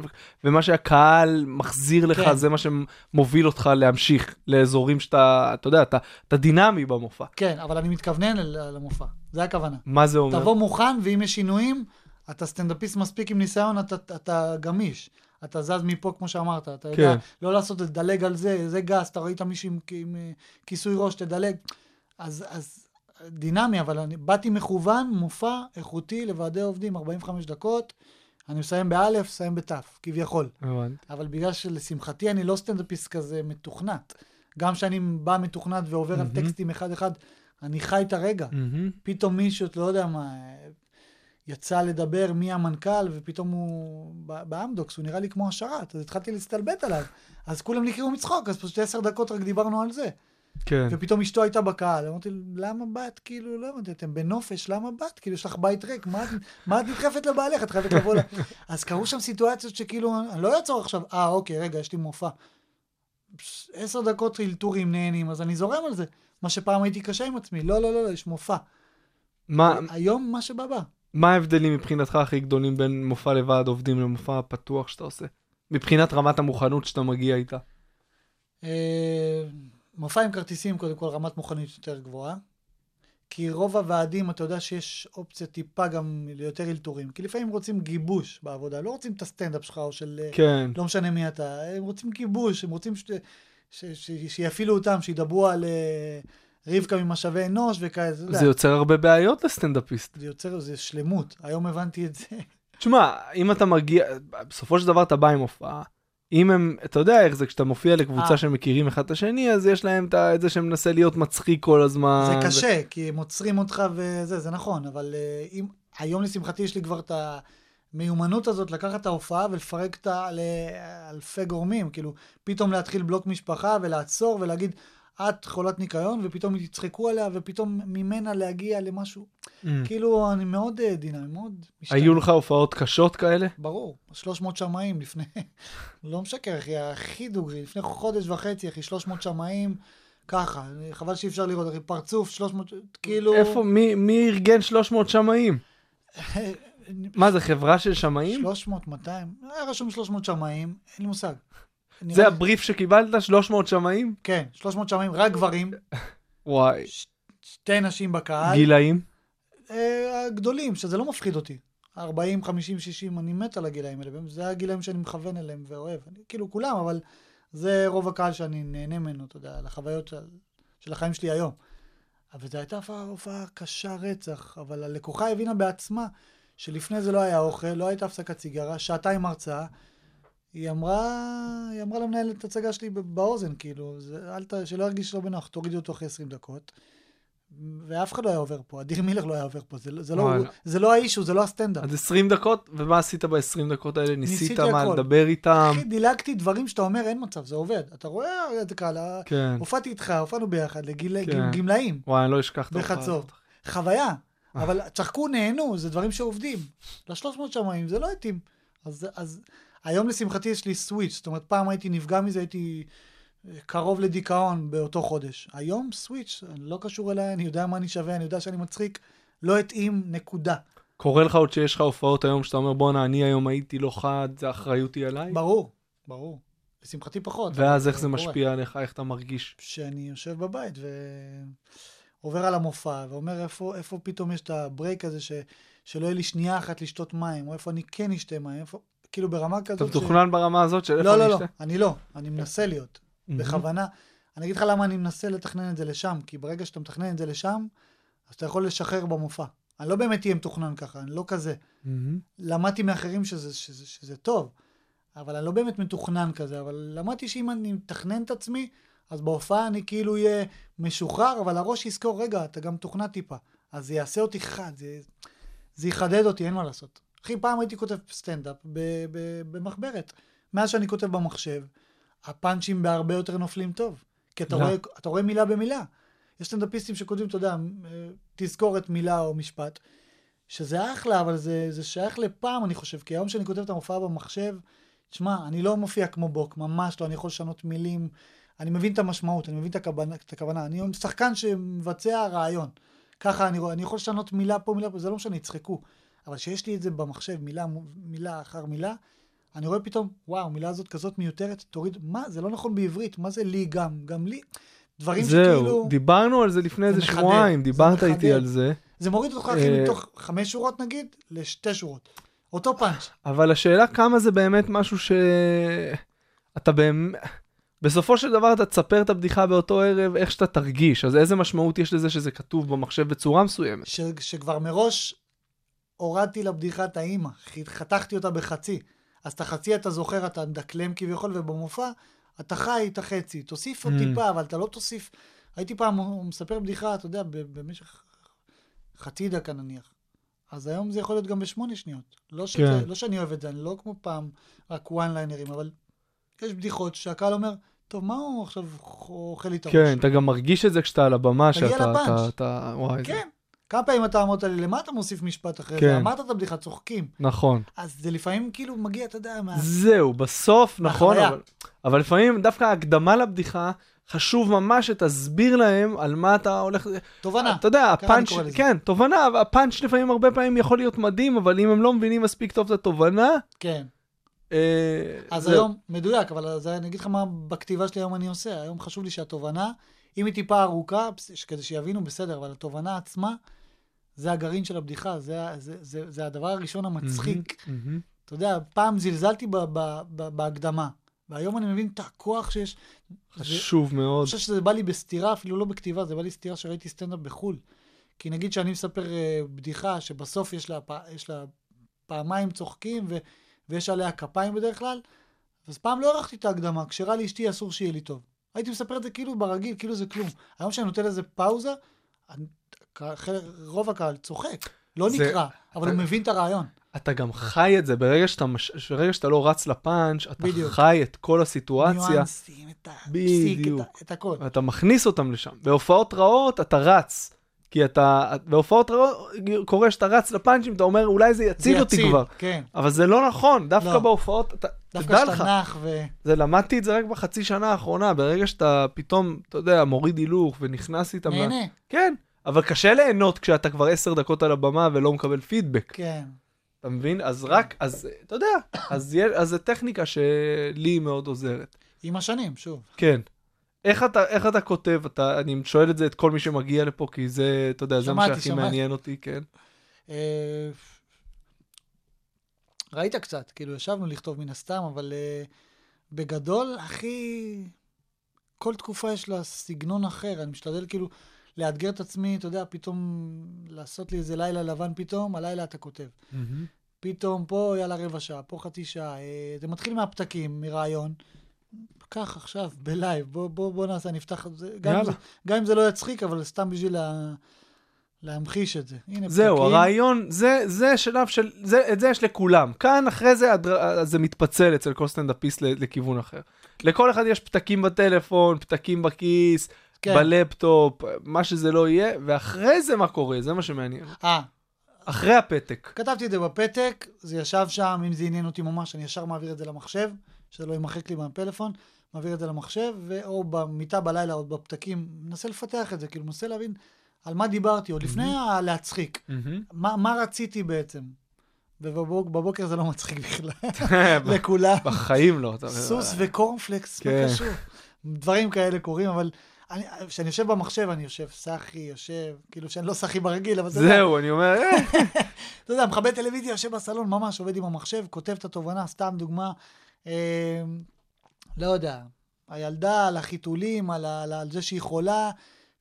Speaker 4: ומה שהקהל מחזיר לך,
Speaker 5: כן.
Speaker 4: זה מה שמוביל אותך להמשיך לאזורים שאתה, אתה יודע, אתה, אתה דינמי במופע.
Speaker 5: כן, אבל אני מתכוונן למופע. זה הכוונה.
Speaker 4: מה זה אומר?
Speaker 5: תבוא מוכן, ואם יש שינויים, אתה סטנדאפיסט מספיק עם ניסיון, אתה, אתה גמיש. אתה זז מפה, כמו שאמרת. אתה יודע,
Speaker 4: כן.
Speaker 5: לא לעשות, לדלג על זה, זה גס, אתה ראית מישהו עם, עם אה, כיסוי ראש, תדלג. אז, אז דינמי, אבל אני באתי מכוון, מופע איכותי לוועדי עובדים, 45 דקות. אני מסיים באלף, מסיים בתף, כביכול.
Speaker 4: הבנתי.
Speaker 5: אבל בגלל שלשמחתי אני לא סטנדאפיסט כזה מתוכנת. גם כשאני בא מתוכנת ועובר על
Speaker 4: מהמם.
Speaker 5: טקסטים אחד-אחד, אני חי את הרגע.
Speaker 4: מהמם.
Speaker 5: פתאום מישהו, לא יודע מה, יצא לדבר מי המנכ"ל, ופתאום הוא באמדוקס, הוא נראה לי כמו השרת, אז התחלתי להסתלבט עליו. אז כולם נקראו מצחוק, אז פשוט עשר דקות רק דיברנו על זה.
Speaker 4: כן.
Speaker 5: ופתאום אשתו הייתה בקהל, אמרתי, למה באת? כאילו, לא הבנתי, אתם בנופש, למה באת? כאילו, יש לך בית ריק, מה, מה את נדחפת לבעלך? את חייבת לבוא ל... אז קרו שם סיטואציות שכאילו, אני לא אעצור עכשיו, אה, אוקיי, רגע, יש לי מופע. עשר דקות אלתורים נהנים, אז אני זורם על זה. מה שפעם הייתי קשה עם עצמי, לא, לא, לא, לא, יש מופע.
Speaker 4: מה,
Speaker 5: היום מה שבא בא.
Speaker 4: מה ההבדלים מבחינתך הכי גדולים בין מופע לוועד עובדים למופע פתוח שאתה עושה? מבחינת רמת המוכנות שאתה מגיע איתה.
Speaker 5: מופע עם כרטיסים, קודם כל, רמת מוכנות יותר גבוהה. כי רוב הוועדים, אתה יודע שיש אופציה טיפה גם ליותר אלתורים. כי לפעמים רוצים גיבוש בעבודה, לא רוצים את הסטנדאפ שלך או של... אה,
Speaker 4: כן.
Speaker 5: לא משנה מי אתה, הם רוצים גיבוש, הם רוצים ש... ש... ש... שיפעילו אותם, שידברו על אה, רבקה ממשאבי אנוש וכאלה, אתה יודע.
Speaker 4: זה יוצר הרבה בעיות לסטנדאפיסט.
Speaker 5: זה יוצר, זה שלמות. היום הבנתי את זה.
Speaker 4: תשמע, אם אתה מגיע, בסופו של דבר אתה בא עם הופעה. אם הם, אתה יודע איך זה, כשאתה מופיע לקבוצה
Speaker 5: אה.
Speaker 4: שמכירים אחד את השני, אז יש להם את זה שמנסה להיות מצחיק כל הזמן.
Speaker 5: זה קשה, כי הם עוצרים אותך וזה, זה נכון, אבל אה, אם, היום לשמחתי יש לי כבר את המיומנות הזאת לקחת את ההופעה ולפרק אותה לאלפי גורמים, כאילו, פתאום להתחיל בלוק משפחה ולעצור ולהגיד, את חולת ניקיון, ופתאום יצחקו עליה, ופתאום ממנה להגיע למשהו.
Speaker 4: Mm.
Speaker 5: כאילו, אני מאוד אה, דינמי, מאוד משתנה.
Speaker 4: היו לך הופעות קשות כאלה?
Speaker 5: ברור, 300 שמאים לפני, לא משקר, אחי, הכי דוגרי, לפני חודש וחצי, אחי, 300 שמאים, ככה, חבל שאי אפשר לראות, אחי, פרצוף, 300, כאילו...
Speaker 4: איפה, מי, מי ארגן 300 שמאים? מה, זה חברה של שמאים?
Speaker 5: 300, 200, היה רשום 300 שמאים, אין לי מושג.
Speaker 4: זה
Speaker 5: לי-
Speaker 4: הבריף שקיבלת? 300 שמאים?
Speaker 5: כן, 300 שמאים, רק גברים,
Speaker 4: וואי.
Speaker 5: שתי נשים בקהל.
Speaker 4: גילאים?
Speaker 5: אה, הגדולים, שזה לא מפחיד אותי. 40, 50, 60, אני מת על הגילאים האלה, זה הגילאים שאני מכוון אליהם ואוהב. אני, כאילו כולם, אבל זה רוב הקהל שאני נהנה ממנו, אתה יודע, על החוויות של, של החיים שלי היום. אבל זו הייתה הופעה קשה רצח, אבל הלקוחה הבינה בעצמה שלפני זה לא היה אוכל, לא הייתה הפסקת סיגרה, שעתיים הרצאה. היא אמרה, היא אמרה למנהלת הצגה שלי באוזן, כאילו, זה, אל ת, שלא ירגיש לא בנוח, תורידי אותו אחרי 20 דקות. ואף אחד לא היה עובר פה, אדיר מילר לא היה עובר פה, זה, לא- זה, לא. זה לא האישו, זה לא הסטנדאפ.
Speaker 4: אז 20 דקות, ומה עשית ב-20 דקות האלה? ניסית מה,
Speaker 5: הכל.
Speaker 4: לדבר איתם?
Speaker 5: אחי, דילגתי דברים שאתה אומר, אין מצב, זה עובד. אתה רואה, זה קל,
Speaker 4: כן.
Speaker 5: הופעתי איתך, הופענו ביחד, לגיל,
Speaker 4: כן.
Speaker 5: גמלאים,
Speaker 4: וואי, אני לא אשכח את ההופעה. הזאת.
Speaker 5: חוויה. אבל צחקו, נהנו, זה דברים שעובדים. ל-300 שמאים, זה לא התאים. אז, אז היום לשמחתי יש לי סוויץ', זאת אומרת, פעם הייתי נפגע מזה, הייתי אה, קרוב לדיכאון באותו חודש. היום סוויץ', לא קשור אליי, אני יודע מה אני שווה, אני יודע שאני מצחיק, לא התאים, נקודה.
Speaker 4: קורה לך עוד שיש לך הופעות היום שאתה אומר, בואנה, אני היום הייתי לא חד, זה האחריות היא עליי?
Speaker 5: ברור, ברור. לשמחתי פחות.
Speaker 4: ואז איך זה
Speaker 5: קורה.
Speaker 4: משפיע עליך, איך אתה מרגיש?
Speaker 5: שאני יושב בבית ועובר על המופע ואומר איפה, איפה פתאום יש את הברייק הזה ש... שלא יהיה לי שנייה אחת לשתות מים, או איפה אני כן אשתה מים, איפה... כאילו ברמה
Speaker 4: אתה
Speaker 5: כזאת... ש-
Speaker 4: מתוכנן ברמה הזאת של איפה
Speaker 5: לא,
Speaker 4: אני
Speaker 5: לא, לא,
Speaker 4: אשתה?
Speaker 5: אני לא, אני מנסה להיות. בכוונה. אני אגיד לך למה אני מנסה לתכנן את זה לשם, כי ברגע שאתה מתכנן את זה לשם, אז אתה יכול לשחרר במופע. אני לא באמת אהיה מתוכנן ככה, אני לא כזה. למדתי מאחרים שזה, שזה, שזה טוב, אבל אני לא באמת מתוכנן כזה, אבל למדתי שאם אני מתכנן את עצמי, אז בהופעה אני כאילו אהיה משוחרר, אבל הראש יזכור, רגע, אתה גם מתוכנן טיפה. אז זה יעשה אותי חד, זה, זה יחדד אותי, אין מה לעשות. אחי, פעם הייתי כותב סטנדאפ במחברת. מאז שאני כותב במחשב, הפאנצ'ים בהרבה יותר נופלים טוב. כי אתה,
Speaker 4: לא.
Speaker 5: רואה, אתה רואה מילה במילה. יש סטנדאפיסטים שכותבים, אתה יודע, אה, תזכורת מילה או משפט, שזה אחלה, אבל זה, זה שייך לפעם, אני חושב. כי היום שאני כותב את המופעה במחשב, תשמע, אני לא מופיע כמו בוק, ממש לא, אני יכול לשנות מילים. אני מבין את המשמעות, אני מבין את הכוונה. את הכוונה. אני שחקן שמבצע רעיון. ככה אני רואה, אני יכול לשנות מילה פה, מילה פה, זה לא משנה, יצחקו. אבל כשיש לי את זה במחשב, מילה, מילה אחר מילה, אני רואה פתאום, וואו, מילה הזאת כזאת מיותרת, תוריד, מה, זה לא נכון בעברית, מה זה לי גם? גם לי? דברים
Speaker 4: זהו,
Speaker 5: שכאילו,
Speaker 4: דיברנו על זה לפני
Speaker 5: זה
Speaker 4: איזה שבועיים, דיברת איתי
Speaker 5: מחדד.
Speaker 4: על זה,
Speaker 5: זה מוריד אותך,
Speaker 4: אה,
Speaker 5: אחי, מתוך חמש שורות נגיד, לשתי שורות. אותו פאנץ'.
Speaker 4: אבל השאלה כמה זה באמת משהו ש... אתה באמת... בסופו של דבר אתה תספר את הבדיחה באותו ערב איך שאתה תרגיש, אז איזה משמעות יש לזה שזה כתוב במחשב בצורה מסוימת?
Speaker 5: ש, שכבר מראש הורדתי לבדיחה את האימא, חתכתי אותה בחצי. אז את החצי אתה זוכר, אתה מדקלם כביכול, ובמופע אתה חי את החצי. תוסיף עוד
Speaker 4: Mm.
Speaker 5: טיפה, אבל אתה לא תוסיף. הייתי פעם מספר בדיחה, אתה יודע, במשך חצי דקה נניח. אז היום זה יכול להיות גם בשמונה שניות. לא, שזה,
Speaker 4: כן.
Speaker 5: לא שאני אוהב את זה, אני לא כמו פעם רק וואן ליינרים, אבל יש בדיחות שהקהל אומר, טוב, מה הוא עכשיו אוכל לי את הראש?
Speaker 4: כן, אתה גם מרגיש את זה כשאתה על הבמה,
Speaker 5: תגיע
Speaker 4: שאתה...
Speaker 5: לפאנץ'.
Speaker 4: אתה- אתה... וואי, זה...
Speaker 5: כן. כמה פעמים אתה אמרת לי, למה אתה מוסיף משפט אחרי
Speaker 4: כן.
Speaker 5: זה? אמרת את הבדיחה, צוחקים.
Speaker 4: נכון.
Speaker 5: אז זה לפעמים כאילו מגיע, אתה יודע, מה...
Speaker 4: זהו, בסוף, נכון. אבל, אבל לפעמים דווקא ההקדמה לבדיחה, חשוב ממש שתסביר להם על מה אתה הולך...
Speaker 5: תובנה.
Speaker 4: אתה יודע, הפאנץ'. כן, תובנה, הפאנץ' לפעמים הרבה פעמים יכול להיות מדהים, אבל אם הם לא מבינים מספיק טוב את התובנה,
Speaker 5: כן.
Speaker 4: אה,
Speaker 5: אז
Speaker 4: זהו.
Speaker 5: היום, מדויק, אבל אז אני אגיד לך מה בכתיבה שלי היום אני עושה. היום חשוב לי שהתובנה, אם היא טיפה ארוכה, כדי שיבינו, בסדר, אבל התובנה עצמה, זה הגרעין של הבדיחה, זה, זה, זה, זה הדבר הראשון המצחיק.
Speaker 4: מהמם, מהמם.
Speaker 5: אתה יודע, פעם זלזלתי ב, ב, ב, בהקדמה, והיום אני מבין את הכוח שיש. זה-
Speaker 4: חשוב
Speaker 5: אני
Speaker 4: מאוד.
Speaker 5: חושב שזה בא לי בסתירה, אפילו לא בכתיבה, זה בא לי סתירה שראיתי סטנדאפ בחו"ל. כי נגיד שאני מספר אה, בדיחה שבסוף יש לה, יש לה פעמיים צוחקים ו, ויש עליה כפיים בדרך כלל, אז פעם לא ערכתי את ההקדמה, כשרע לי אשתי אסור שיהיה לי טוב. הייתי מספר את זה כאילו ברגיל, כאילו זה כלום. היום שאני נותן לזה פאוזה, אני- רוב הקהל צוחק. לא
Speaker 4: זה-
Speaker 5: נקרע, אבל הוא מבין את הרעיון.
Speaker 4: אתה גם חי את זה, ברגע שאתה, מש... ברגע שאתה לא רץ לפאנץ', אתה
Speaker 5: בדיוק.
Speaker 4: חי את כל הסיטואציה,
Speaker 5: ניואנסים, את הפסיק. את, את הכל.
Speaker 4: ואתה מכניס אותם לשם. בהופעות רעות אתה רץ. כי אתה, בהופעות רעות קורה שאתה רץ לפאנצ'ים, אתה אומר, אולי זה יציל אותי כבר.
Speaker 5: כן.
Speaker 4: אבל זה לא נכון, דווקא
Speaker 5: לא.
Speaker 4: בהופעות, אתה,
Speaker 5: דווקא
Speaker 4: תדע לך,
Speaker 5: נח ו...
Speaker 4: זה, למדתי את זה רק בחצי שנה האחרונה, ברגע שאתה פתאום, אתה יודע, מוריד הילוך ונכנס איתם.
Speaker 5: נהנה.
Speaker 4: כן, אבל קשה ליהנות כשאתה כבר עשר דקות על הבמה ולא מקבל פידבק,
Speaker 5: כן.
Speaker 4: אתה מבין? אז רק, אז אתה יודע, אז, יה- אז זו טכניקה שלי מאוד עוזרת.
Speaker 5: עם השנים, שוב.
Speaker 4: כן. איך אתה, איך אתה כותב? אתה, אני שואל את זה את כל מי שמגיע לפה, כי זה, אתה יודע, זה מה
Speaker 5: שמעתי,
Speaker 4: שהכי
Speaker 5: שמעתי.
Speaker 4: מעניין אותי, כן.
Speaker 5: אה, ראית קצת, כאילו ישבנו לכתוב מן הסתם, אבל אה, בגדול, הכי... כל תקופה יש לה סגנון אחר, אני משתדל כאילו לאתגר את עצמי, אתה יודע, פתאום לעשות לי איזה לילה לבן פתאום, הלילה אתה כותב. פתאום פה, יאללה רבע שעה, פה חצי שעה. אה, זה מתחיל מהפתקים, מרעיון. קח עכשיו, בלייב, בוא, בוא, בוא נעשה, נפתח את זה. גם. זה. גם אם זה לא יצחיק, אבל סתם בשביל לה, להמחיש את זה. הנה
Speaker 4: זהו,
Speaker 5: פתקים.
Speaker 4: הרעיון, זה, זה שלב של, זה, את זה יש לכולם. כאן, אחרי זה, הדר- זה מתפצל אצל כל סטנדאפיסט לכיוון אחר. לכל אחד יש פתקים בטלפון, פתקים בכיס,
Speaker 5: כן.
Speaker 4: בלפטופ, מה שזה לא יהיה, ואחרי זה מה קורה, זה מה שמעניין.
Speaker 5: אה,
Speaker 4: אחרי הפתק.
Speaker 5: כתבתי את זה בפתק, זה ישב שם, אם זה עניין אותי ממש, אני ישר מעביר את זה למחשב, שזה לא יימחק לי מהפלאפון, מעביר את זה למחשב, או במיטה בלילה, או בפתקים, מנסה לפתח את זה, כאילו, מנסה להבין על מה דיברתי, עוד לפני הלהצחיק, מה, מה רציתי בעצם. ובבוקר זה לא מצחיק בכלל, לכולם.
Speaker 4: בחיים לא.
Speaker 5: סוס וקורנפלקס,
Speaker 4: כן.
Speaker 5: מה קשור? דברים כאלה קורים, אבל כשאני יושב במחשב, אני יושב סאחי, יושב, כאילו שאני לא סאחי ברגיל, אבל זה...
Speaker 4: זהו, אני אומר, אה,
Speaker 5: אתה יודע, מכבה טלוויזיה, יושב בסלון, ממש עובד עם המחשב, כותב את התובנה, סתם דוגמה. אה, לא יודע, הילדה על החיתולים, על, על, על זה שהיא חולה,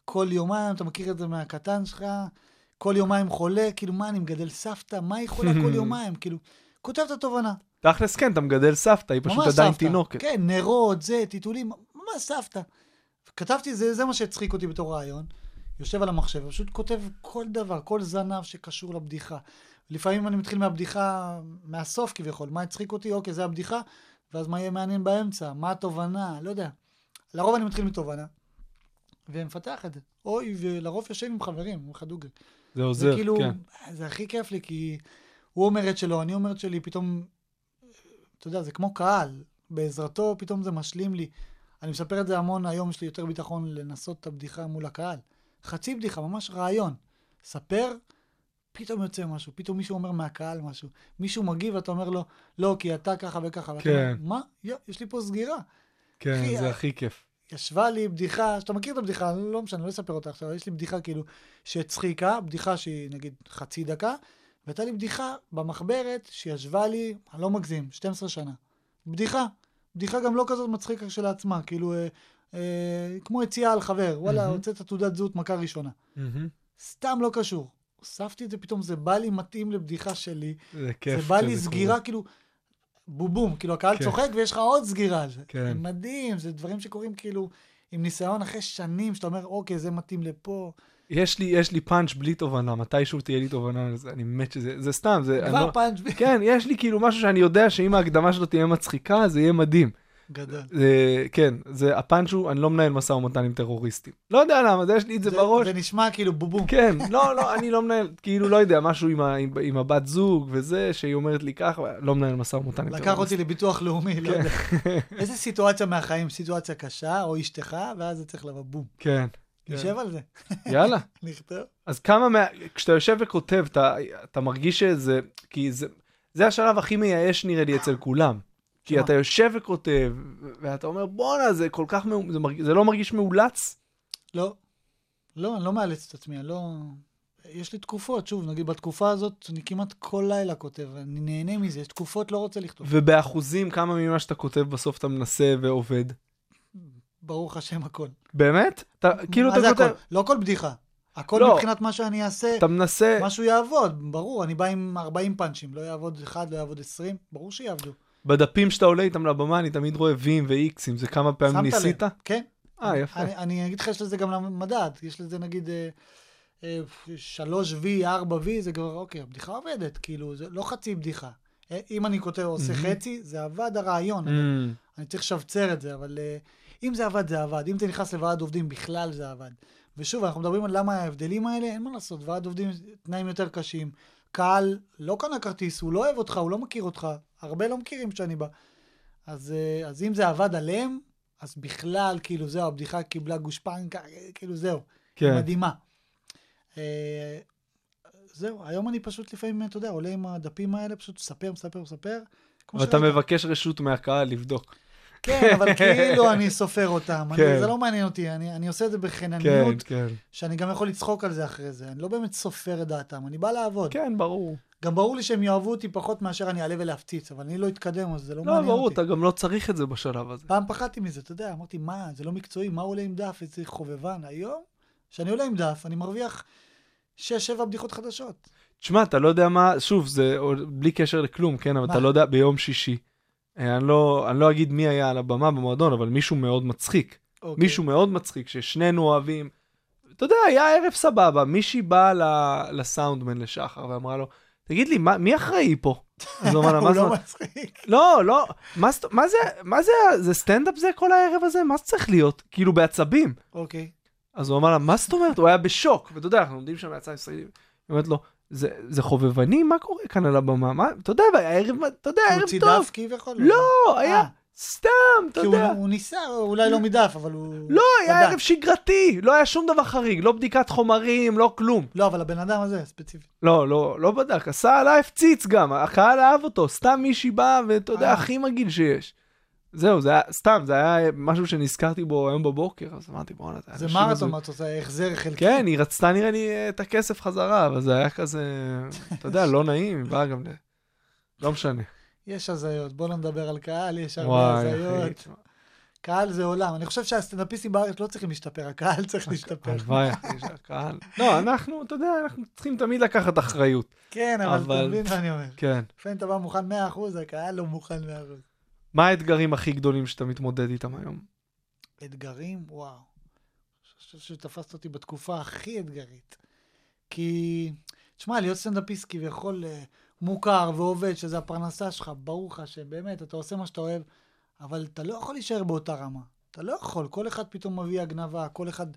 Speaker 5: כל יומיים, אתה מכיר את זה מהקטן שלך, כל יומיים חולה, כאילו, מה, אני מגדל סבתא, מה היא חולה כל יומיים? כאילו, כותב את התובנה.
Speaker 4: תכלס כן, אתה מגדל סבתא, היא פשוט עדיין
Speaker 5: סבתא.
Speaker 4: תינוקת.
Speaker 5: כן, נרות, זה, טיטולים, ממש סבתא. כתבתי, זה, זה מה שהצחיק אותי בתור רעיון. יושב על המחשב, פשוט כותב כל דבר, כל זנב שקשור לבדיחה. לפעמים אני מתחיל מהבדיחה, מהסוף כביכול, מה הצחיק אותי? אוקיי, זה הבדיחה, ואז מה יהיה מעניין באמצע? מה התובנה? לא יודע. לרוב אני מתחיל מתובנה, ומפתח את זה. אוי, ולרוב יושב עם חברים, עם דוגרי.
Speaker 4: זה עוזר,
Speaker 5: זה כאילו,
Speaker 4: כן.
Speaker 5: זה הכי כיף לי, כי הוא אומר את שלו, אני אומר את שלי, פתאום, אתה יודע, זה כמו קהל, בעזרתו פתאום זה משלים לי. אני מספר את זה המון, היום יש לי יותר ביטחון לנסות את הבדיחה מול הקהל. חצי בדיחה, ממש רעיון. ספר, פתאום יוצא משהו, פתאום מישהו אומר מהקהל משהו. מישהו מגיב ואתה אומר לו, לא, כי אתה ככה וככה. ואתה
Speaker 4: כן.
Speaker 5: אומר, מה? יא, יש לי פה סגירה.
Speaker 4: כן,
Speaker 5: אחי,
Speaker 4: זה
Speaker 5: ה-
Speaker 4: הכי כיף.
Speaker 5: ישבה לי בדיחה, שאתה מכיר את הבדיחה, לא משנה, לא אספר אותה עכשיו, יש לי בדיחה כאילו שהצחיקה, בדיחה שהיא נגיד חצי דקה, והייתה לי בדיחה במחברת שישבה לי, אני לא מגזים, 12 שנה. בדיחה. בדיחה גם לא כזאת מצחיקה כשלעצמה, כאילו, אה, אה, כמו יציאה על חבר, וואלה,
Speaker 4: מהמם.
Speaker 5: הוצאת תעודת זהות מכה ראשונה.
Speaker 4: מהמם.
Speaker 5: סתם לא קשור. הוספתי את זה פתאום, זה בא לי מתאים לבדיחה שלי.
Speaker 4: זה כיף.
Speaker 5: זה בא לי סגירה,
Speaker 4: קורה.
Speaker 5: כאילו, בובום, כאילו הקהל
Speaker 4: כן.
Speaker 5: צוחק ויש לך עוד סגירה זה.
Speaker 4: כן.
Speaker 5: מדהים, זה דברים שקורים כאילו עם ניסיון אחרי שנים, שאתה אומר, אוקיי, זה מתאים לפה.
Speaker 4: יש לי, יש לי פאנץ' בלי תובנה, מתישהו תהיה לי תובנה על זה, אני מת שזה, זה סתם, זה,
Speaker 5: כבר
Speaker 4: לא,
Speaker 5: פאנץ'
Speaker 4: כן, יש לי כאילו משהו שאני יודע שאם ההקדמה שלו תהיה מצחיקה, זה יהיה מדהים.
Speaker 5: גדול.
Speaker 4: זה, כן, זה, הפאנץ' הוא, אני לא מנהל משא ומתן עם טרוריסטים. לא יודע למה, זה יש לי את זה בראש.
Speaker 5: זה נשמע כאילו בובום.
Speaker 4: כן, לא, לא, אני לא מנהל, כאילו, לא יודע, משהו עם, ה, עם, עם הבת זוג וזה, שהיא אומרת לי ככה, לא מנהל משא ומתן עם
Speaker 5: לקח
Speaker 4: טרוריסטים.
Speaker 5: אותי לביטוח לאומי, לא
Speaker 4: כן.
Speaker 5: יודע. איזה סיטואציה מהחיים, סיטואציה קשה, או אשתך, ואז זה צריך לבוא בום.
Speaker 4: כן,
Speaker 5: נשב על זה,
Speaker 4: יאללה.
Speaker 5: נכתוב.
Speaker 4: אז כמה מה... כשאתה יושב וכותב, אתה, אתה מרגיש שזה... כי זה, זה השלב הכי מייאש נראה לי אצל כולם. כי? אתה יושב וכותב, ואתה אומר, בואנה, זה כל כך... מאו... זה, מרג... זה לא מרגיש מאולץ?
Speaker 5: לא. לא, אני לא מאלץ את עצמי, אני לא... יש לי תקופות, שוב, נגיד בתקופה הזאת, אני כמעט כל לילה כותב, אני נהנה מזה, יש תקופות לא רוצה לכתוב.
Speaker 4: ובאחוזים, כמה ממה שאתה כותב בסוף אתה מנסה ועובד?
Speaker 5: ברוך השם הכל.
Speaker 4: באמת? אתה, כאילו אתה כותב...
Speaker 5: לא הכל בדיחה. הכל
Speaker 4: לא.
Speaker 5: מבחינת מה שאני אעשה,
Speaker 4: אתה מנסה...
Speaker 5: משהו יעבוד, ברור, אני בא עם 40 פאנצ'ים, לא יעבוד אחד, לא יעבוד 20, ברור שיעבדו.
Speaker 4: בדפים שאתה עולה איתם לבמה, אני תמיד רואה וים ואיקסים, זה כמה פעמים ניסית?
Speaker 5: לב? כן.
Speaker 4: אה, יפה.
Speaker 5: אני, אני אגיד לך, יש לזה גם למדד, יש לזה נגיד אה, אה, 3V, 4V, זה כבר, אוקיי, הבדיחה עובדת, כאילו, זה לא חצי בדיחה. אה, אם אני כותב, עושה חצי, זה עבד הרעיון, אבל
Speaker 4: Mm,
Speaker 5: אני צריך לשבצר את זה, אבל אה, אם זה עבד, זה עבד. אם זה נכנס לוועד עובדים, בכלל זה עבד. ושוב, אנחנו מדברים על למה ההבדלים האלה, אין מה לעשות, ועד עובדים, תנאים יותר קשים. קהל לא קנה כרטיס, הוא לא אוהב אותך, הוא לא מכיר אותך, הרבה לא מכירים שאני בא. אז, אה, אז אם זה עבד עליהם, אז בכלל, כאילו, זהו, הבדיחה קיבלה גושפנקה, כאילו, זהו.
Speaker 4: כן.
Speaker 5: מדהימה. אה, זהו, היום אני פשוט לפעמים, אתה יודע, עולה עם הדפים האלה, פשוט מספר, מספר, מספר.
Speaker 4: ואתה
Speaker 5: שראית.
Speaker 4: מבקש רשות מהקהל לבדוק.
Speaker 5: כן, אבל כאילו אני סופר אותם. אני,
Speaker 4: כן.
Speaker 5: זה לא מעניין אותי, אני, אני עושה את זה
Speaker 4: כן,
Speaker 5: בחינניות,
Speaker 4: כן.
Speaker 5: שאני גם יכול לצחוק על זה אחרי זה. אני לא באמת סופר את דעתם, אני בא לעבוד.
Speaker 4: כן, ברור.
Speaker 5: גם ברור לי שהם יאהבו אותי פחות מאשר אני אעלה ולהפציץ, אבל אני לא אתקדם, אז זה לא,
Speaker 4: לא,
Speaker 5: מעניין
Speaker 4: ברור,
Speaker 5: אותי.
Speaker 4: אתה גם לא צריך את זה בשלב הזה.
Speaker 5: פעם פחדתי מזה, אתה יודע, אמרתי, מה, זה לא מקצועי, מה עולה עם דף, איזה חובבן. היום, כשאני עולה עם דף, אני מרוויח 6-7 בדיחות חדשות.
Speaker 4: תשמע, אתה לא יודע מה, שוב, זה בלי קשר לכלום, כן, אבל
Speaker 5: מה?
Speaker 4: אתה לא יודע, ביום שישי. אה, אני לא, אני לא אגיד מי היה על הבמה במועדון, אבל מישהו מאוד מצחיק.
Speaker 5: אוקיי.
Speaker 4: מישהו מאוד מצחיק, ששנינו אוהבים. אתה יודע, היה ערב סבבה, מישהי באה ל- לסאונדמן לשחר ואמרה לו, תגיד לי, מה, מי אחראי פה? אז הוא אמר לה, מה
Speaker 5: הוא
Speaker 4: זאת
Speaker 5: לא
Speaker 4: אומרת?"
Speaker 5: מצחיק.
Speaker 4: לא, לא, מה מה זה, מה זה, זה סטנדאפ זה כל הערב הזה? מה זה צריך להיות? כאילו בעצבים.
Speaker 5: אוקיי.
Speaker 4: אז הוא אמר לה, מה זאת אומרת? הוא היה בשוק. ואתה יודע, אנחנו עומדים שם מהצד הישראלי. היא אומרת לו, זה, זה חובבני? מה קורה כאן על הבמה? מה, אתה יודע, הערב, אתה יודע,
Speaker 5: הוא
Speaker 4: ערב טוב.
Speaker 5: דף כביכול?
Speaker 4: לא, היה
Speaker 5: אה.
Speaker 4: סתם, אתה
Speaker 5: כי הוא,
Speaker 4: יודע.
Speaker 5: הוא ניסה, אולי לא מדף, אבל הוא...
Speaker 4: לא, היה. ערב שגרתי, לא היה שום דבר חריג, לא בדיקת חומרים, לא כלום.
Speaker 5: לא, אבל הבן אדם הזה, ספציפית.
Speaker 4: לא, לא, לא בדק, עשה עליי הפציץ גם, הקהל אהב אותו, סתם מישהי באה, ואתה יודע,
Speaker 5: אה.
Speaker 4: הכי מגעיל שיש. זהו, זה היה, סתם, זה היה משהו שנזכרתי בו היום בבוקר, אז אמרתי, בואנה,
Speaker 5: זה
Speaker 4: אנשים
Speaker 5: מרתון,
Speaker 4: הזויים."
Speaker 5: מה אתה עושה? החזר חלקי.
Speaker 4: כן, היא רצתה נראה לי אה, את הכסף חזרה, אבל זה היה כזה, אתה יודע, לא נעים, באה גם ל... לא משנה.
Speaker 5: יש הזיות, בוא לא נדבר על קהל, יש הרבה הזיות. קהל זה עולם. אני חושב שהסטנדאפיסטים בארץ לא צריכים להשתפר, הקהל צריך להשתפר.
Speaker 4: הלוואי, אחי, שהקהל... לא, אנחנו, אתה יודע, אנחנו צריכים תמיד לקחת אחריות.
Speaker 5: כן, אבל- אתה מבין מה אני אומר.
Speaker 4: כן.
Speaker 5: לפעמים אתה בא מוכן 100%, הקהל לא מוכן 100%.
Speaker 4: מה האתגרים הכי גדולים שאתה מתמודד איתם היום?
Speaker 5: אתגרים? וואו. אני חושב שתפסת אותי בתקופה הכי אתגרית. כי, תשמע, להיות סטנדאפיסט כביכול אה, מוכר ועובד, שזה הפרנסה שלך, ברור לך שבאמת, אתה עושה מה שאתה אוהב, אבל אתה לא יכול להישאר באותה רמה. אתה לא יכול, כל אחד פתאום מביא הגנבה, כל אחד...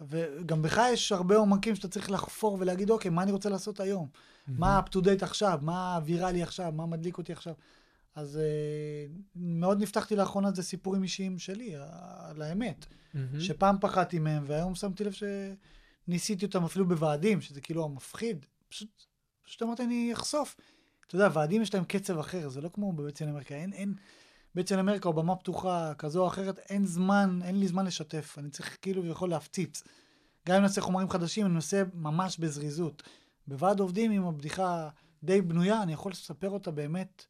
Speaker 5: וגם בך יש הרבה עומקים שאתה צריך לחפור ולהגיד, אוקיי, מה אני רוצה לעשות היום? מה up to date עכשיו? מה ויראלי עכשיו? מה מדליק אותי עכשיו? אז אה, מאוד נפתחתי לאחרונה זה סיפורים אישיים שלי, על האמת.
Speaker 4: מהמם.
Speaker 5: שפעם פחדתי מהם, והיום שמתי לב שניסיתי אותם אפילו בוועדים, שזה כאילו המפחיד. פשוט, פשוט אמרתי, אני אחשוף. אתה יודע, ועדים יש להם קצב אחר, זה לא כמו בבית אמריקה. אין, אין, בית אמריקה או במה פתוחה כזו או אחרת, אין זמן, אין לי זמן לשתף. אני צריך כאילו יכול להפציץ. גם אם נעשה חומרים חדשים, אני מנסה ממש בזריזות. בוועד עובדים עם הבדיחה די בנויה, אני יכול לספר אותה באמת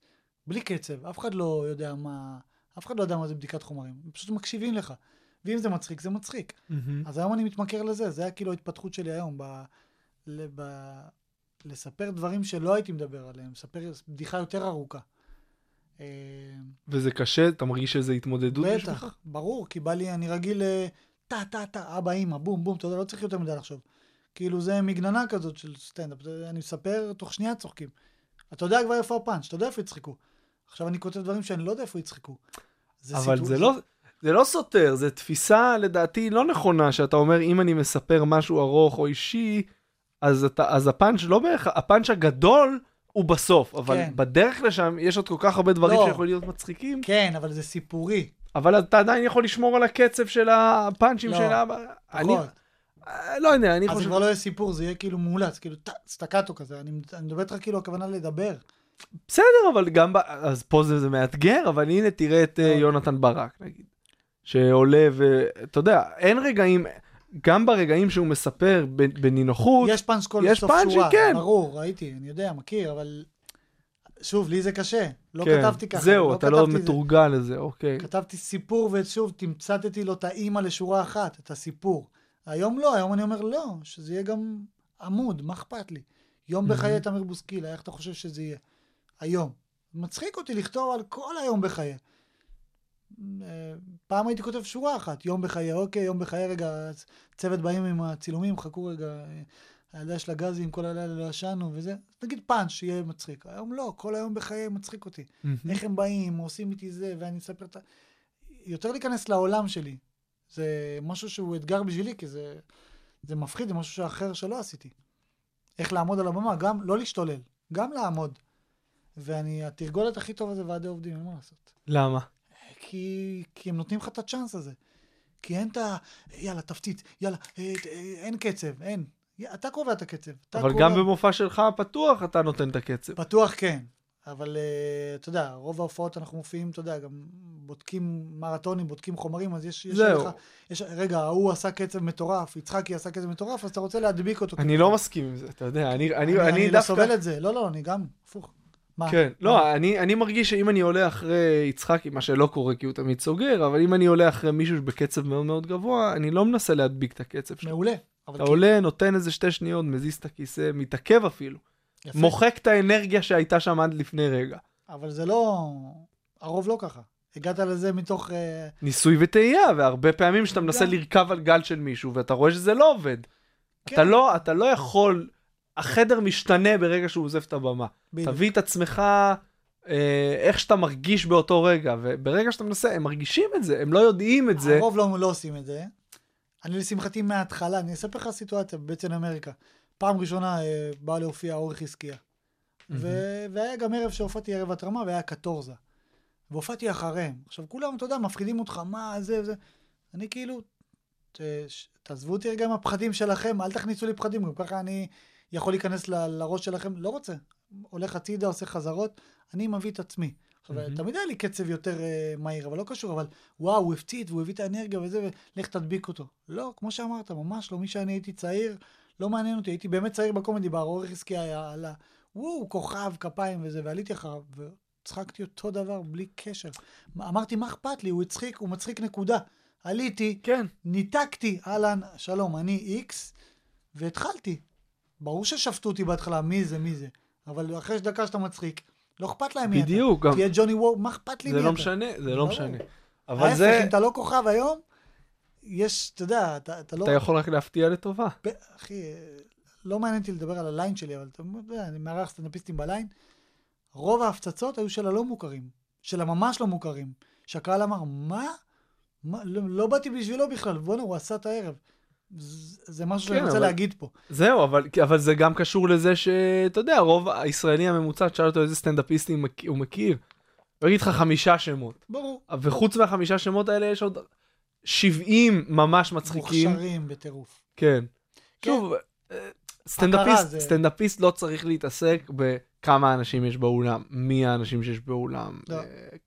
Speaker 5: בלי קצב. אף אחד לא יודע מה, אף אחד לא יודע מה זה בדיקת חומרים. הם פשוט מקשיבים לך. ואם זה מצחיק, זה מצחיק.
Speaker 4: מהמם.
Speaker 5: אז היום אני מתמכר לזה, זה היה כאילו ההתפתחות שלי היום, ב, ל, ב, לספר דברים שלא הייתי מדבר עליהם, לספר בדיחה יותר ארוכה. אה,
Speaker 4: וזה קשה? אתה מרגיש שזה התמודדות בשבילך?
Speaker 5: בטח, ברור, כי בא לי, אני רגיל ל... טה, טה, טה, אבא, אמא, בום, בום, אתה יודע, לא צריך יותר מדי לחשוב. כאילו זה מגננה כזאת של סטנדאפ, אני מספר, תוך שנייה צוחקים. אתה יודע כבר איפה הפאנץ', אתה יודע איפה יצחקו. עכשיו אני כותב דברים שאני לא יודע איפה יצחקו. זה
Speaker 4: אבל זה לא... זה לא סותר, זו תפיסה לדעתי לא נכונה, שאתה אומר אם אני מספר משהו ארוך או אישי, אז, אתה, אז הפאנץ' לא בערך, הפאנץ' הגדול הוא בסוף, אבל
Speaker 5: כן.
Speaker 4: בדרך לשם יש עוד כל כך הרבה דברים
Speaker 5: לא.
Speaker 4: שיכולים להיות מצחיקים,
Speaker 5: כן, אבל זה סיפורי.
Speaker 4: אבל אתה עדיין יכול לשמור על הקצב של הפאנצ'ים
Speaker 5: לא.
Speaker 4: של ה... אני. אה, לא יודע, אני
Speaker 5: אז זה
Speaker 4: חושב...
Speaker 5: כבר לא יהיה סיפור, זה יהיה כאילו מאולץ, כאילו סטקטו כזה. אני אני מדבר איתך כאילו הכוונה לדבר.
Speaker 4: בסדר, אבל גם... ב... אז פה זה, זה מאתגר, אבל הנה תראה את אה,
Speaker 5: לא.
Speaker 4: יונתן ברק, נגיד. שעולה ואתה יודע, אין רגעים, גם ברגעים שהוא מספר בנינוחות,
Speaker 5: יש פאנץ' כל
Speaker 4: יש
Speaker 5: סוף שורה.
Speaker 4: כן.
Speaker 5: ברור, ראיתי, אני יודע, מכיר, אבל... שוב, לי זה קשה. לא
Speaker 4: כן,
Speaker 5: כתבתי ככה.
Speaker 4: זהו, אתה לא
Speaker 5: כתבתי זה.
Speaker 4: מתורגל לזה, אוקיי.
Speaker 5: כתבתי סיפור, ושוב, תמצתתי לו את האימא לשורה אחת, את הסיפור. היום לא, היום אני אומר לא, שזה יהיה גם עמוד, מה אכפת לי? יום בחיי תמיר בוסקילה, איך אתה חושב שזה יהיה? היום. מצחיק אותי לכתוב על כל היום בחיי. אה, פעם הייתי כותב שורה אחת, יום בחיי, אוקיי, יום בחיי, רגע, צוות באים עם הצילומים, חכו רגע, אה, הילדה של הגזים, כל הלילה לא ישנו וזה, נגיד פאנץ' שיהיה מצחיק. היום לא, כל היום בחיי מצחיק אותי.
Speaker 4: מהמם.
Speaker 5: איך הם באים, עושים איתי זה, ואני אספר את ה... יותר להיכנס לעולם שלי. זה משהו שהוא אתגר בשבילי, כי זה, זה מפחיד, זה משהו שאחר שלא עשיתי. איך לעמוד על הבמה, גם לא להשתולל, גם לעמוד. ואני, התרגולת הכי טובה זה ועדי עובדים, אין מה לעשות.
Speaker 4: למה?
Speaker 5: כי, כי הם נותנים לך את הצ'אנס הזה. כי אין את ה... יאללה, תפציץ, יאללה, אה, אה, אין קצב, אין. אתה קובע את הקצב.
Speaker 4: אבל
Speaker 5: קובע-
Speaker 4: גם במופע שלך הפתוח אתה נותן את הקצב.
Speaker 5: בטוח כן, אבל uh, אתה יודע, רוב ההופעות אנחנו מופיעים, אתה יודע, גם בודקים מרתונים, בודקים חומרים, אז יש... יש
Speaker 4: זהו.
Speaker 5: לך, יש, רגע, ההוא עשה קצב מטורף, יצחקי עשה קצב מטורף, אז אתה רוצה להדביק אותו.
Speaker 4: אני לא מסכים עם זה, אתה יודע, אני
Speaker 5: אני,
Speaker 4: אני-
Speaker 5: אני,
Speaker 4: אני
Speaker 5: לא
Speaker 4: דווקא...
Speaker 5: סובל את זה, לא, לא, אני גם, הפוך. מה?
Speaker 4: כן, לא, אני, אני מרגיש שאם אני עולה אחרי יצחקי, מה שלא קורה כי הוא תמיד סוגר, אבל אם אני עולה אחרי מישהו בקצב מאוד מאוד גבוה, אני לא מנסה להדביק את הקצב שלו.
Speaker 5: מעולה.
Speaker 4: אתה
Speaker 5: כי-
Speaker 4: עולה, נותן איזה שתי שניות, מזיז את הכיסא, מתעכב אפילו.
Speaker 5: יפה.
Speaker 4: מוחק את האנרגיה שהייתה שם עד לפני רגע.
Speaker 5: אבל זה לא... הרוב לא ככה. הגעת לזה מתוך... אה,
Speaker 4: ניסוי וטעייה, והרבה פעמים שאתה מנסה
Speaker 5: גם.
Speaker 4: לרכב על גל של מישהו, ואתה רואה שזה לא עובד.
Speaker 5: כן.
Speaker 4: אתה לא, אתה לא יכול, החדר משתנה ברגע שהוא עוזב את הבמה.
Speaker 5: בדיוק.
Speaker 4: תביא את עצמך אה, איך שאתה מרגיש באותו רגע, וברגע שאתה מנסה, הם מרגישים את זה, הם לא יודעים את זה.
Speaker 5: הרוב לא, לא עושים את זה. אני לשמחתי מההתחלה, אני אספר לך סיטואציה בבטן אמריקה. פעם ראשונה אה, בא להופיע אורי חזקיה. ו- והיה גם ערב שהופעתי ערב התרמה והיה קטורזה. והופעתי אחריהם. עכשיו כולם, אתה יודע, מפחידים אותך, מה זה וזה. אני כאילו, ת- תעזבו אותי רגע עם הפחדים שלכם, אל תכניסו לי פחדים, גם ככה אני יכול להיכנס ל- לראש שלכם, לא רוצה. הולך הצידה, עושה חזרות, אני מביא את עצמי. עכשיו,
Speaker 4: מהמם.
Speaker 5: תמיד היה לי קצב יותר אה, מהיר, אבל לא קשור, אבל וואו, הוא הפציץ, והוא הביא את האנרגיה וזה, ולך תדביק אותו. לא, כמו שאמרת, ממש לא. מי שאני הייתי צעיר, לא מעניין אותי. הייתי באמת צעיר בקומדי בר, אורי חזקי היה, עלה, וואו, כוכב, כפיים וזה, ועליתי אחריו, וצחקתי אותו דבר, בלי קשר. אמרתי, מה אכפת לי? הוא הצחיק, הוא מצחיק נקודה. עליתי,
Speaker 4: כן.
Speaker 5: ניתקתי, אהלן, שלום, אני איקס, והתחלתי. ברור ששפטו אותי בהתחלה, מי זה, מי זה. אבל אחרי דקה שאתה מצחיק, לא אכפת להם מי אתה.
Speaker 4: בדיוק, גם-
Speaker 5: תהיה ג'וני וור, מה אכפת לי מי
Speaker 4: זה
Speaker 5: אתה?
Speaker 4: לא משנה, זה לא. משנה. אבל
Speaker 5: ההפך,
Speaker 4: זה,
Speaker 5: אם אתה לא כוכב היום, יש, אתה יודע, אתה, אתה לא...
Speaker 4: אתה יכול רק להפתיע לטובה.
Speaker 5: ב- אחי, לא מעניין אותי לדבר על הליין שלי, אבל אתה יודע, אני מארח סטנדאפיסטים בליין. רוב ההפצצות היו של הלא מוכרים, של הממש לא מוכרים. שהקהל אמר, מה? מה? לא, לא באתי בשבילו בכלל, בואנה, הוא עשה את הערב. זה, משהו שאני
Speaker 4: כן,
Speaker 5: רוצה
Speaker 4: אבל-
Speaker 5: להגיד פה.
Speaker 4: זהו, אבל, אבל זה גם קשור לזה שאתה יודע, הרוב הישראלי הממוצע, תשאל אותו איזה סטנדאפיסטים הוא מכיר, הוא יגיד לך חמישה שמות.
Speaker 5: ברור.
Speaker 4: וחוץ מהחמישה שמות האלה יש עוד 70 ממש מצחיקים.
Speaker 5: מוכשרים בטירוף.
Speaker 4: כן.
Speaker 5: כן.
Speaker 4: שוב, אה, סטנדאפיסט,
Speaker 5: זה-
Speaker 4: סטנדאפיסט לא צריך להתעסק בכמה אנשים יש באולם, מי האנשים שיש באולם,
Speaker 5: לא.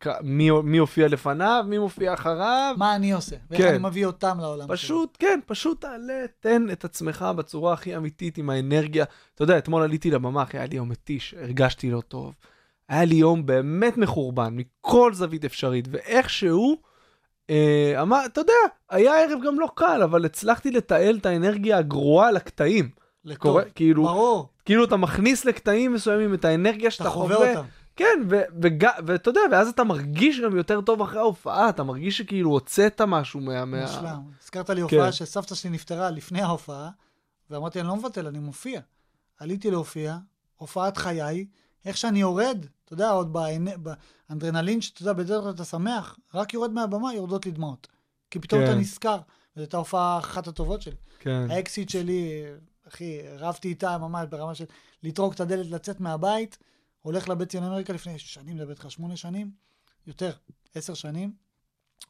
Speaker 4: אה, מי מי הופיע לפניו, מי מופיע אחריו.
Speaker 5: מה אני עושה? ואיך
Speaker 4: כן.
Speaker 5: אני מביא אותם לעולם שלי.
Speaker 4: פשוט, כן, פשוט תעלה, תן את עצמך בצורה הכי אמיתית, עם האנרגיה. אתה יודע, אתמול עליתי לבמה, אחי, היה לי יום מתיש, הרגשתי לא טוב. היה לי יום באמת מחורבן, מכל זווית אפשרית, ואיכשהו, אה, אמר, אתה יודע, היה ערב גם לא קל, אבל הצלחתי לתעל את האנרגיה הגרועה לקטעים.
Speaker 5: לטוב.
Speaker 4: כאילו,
Speaker 5: ברור.
Speaker 4: כאילו אתה מכניס לקטעים מסוימים את האנרגיה
Speaker 5: אתה
Speaker 4: שאתה
Speaker 5: חווה
Speaker 4: חווה.
Speaker 5: אותם.
Speaker 4: כן, ואתה יודע, ואז אתה מרגיש גם יותר טוב אחרי ההופעה, אתה מרגיש שכאילו הוצאת משהו מה... מה...
Speaker 5: מושלם. הזכרת לי הופעה
Speaker 4: כן.
Speaker 5: שסבתא שלי נפטרה לפני ההופעה, ואמרתי, אני לא מבטל, אני מופיע. עליתי להופיע, הופעת חיי, איך שאני יורד, אתה יודע, עוד באנ- באנדרנלין, שאתה יודע, בדרך כלל אתה שמח, רק יורד מהבמה, יורדות לי דמעות. כי פתאום
Speaker 4: כן.
Speaker 5: אתה נזכר, וזו הייתה הופעה אחת הטובות שלי.
Speaker 4: כן.
Speaker 5: האקסיט שלי, אחי, רבתי איתה ממש ברמה של לטרוק את הדלת, לצאת מהבית, הולך לבית ציון אמריקה לפני שנים, לדבר איתך שמונה שנים, יותר, עשר שנים,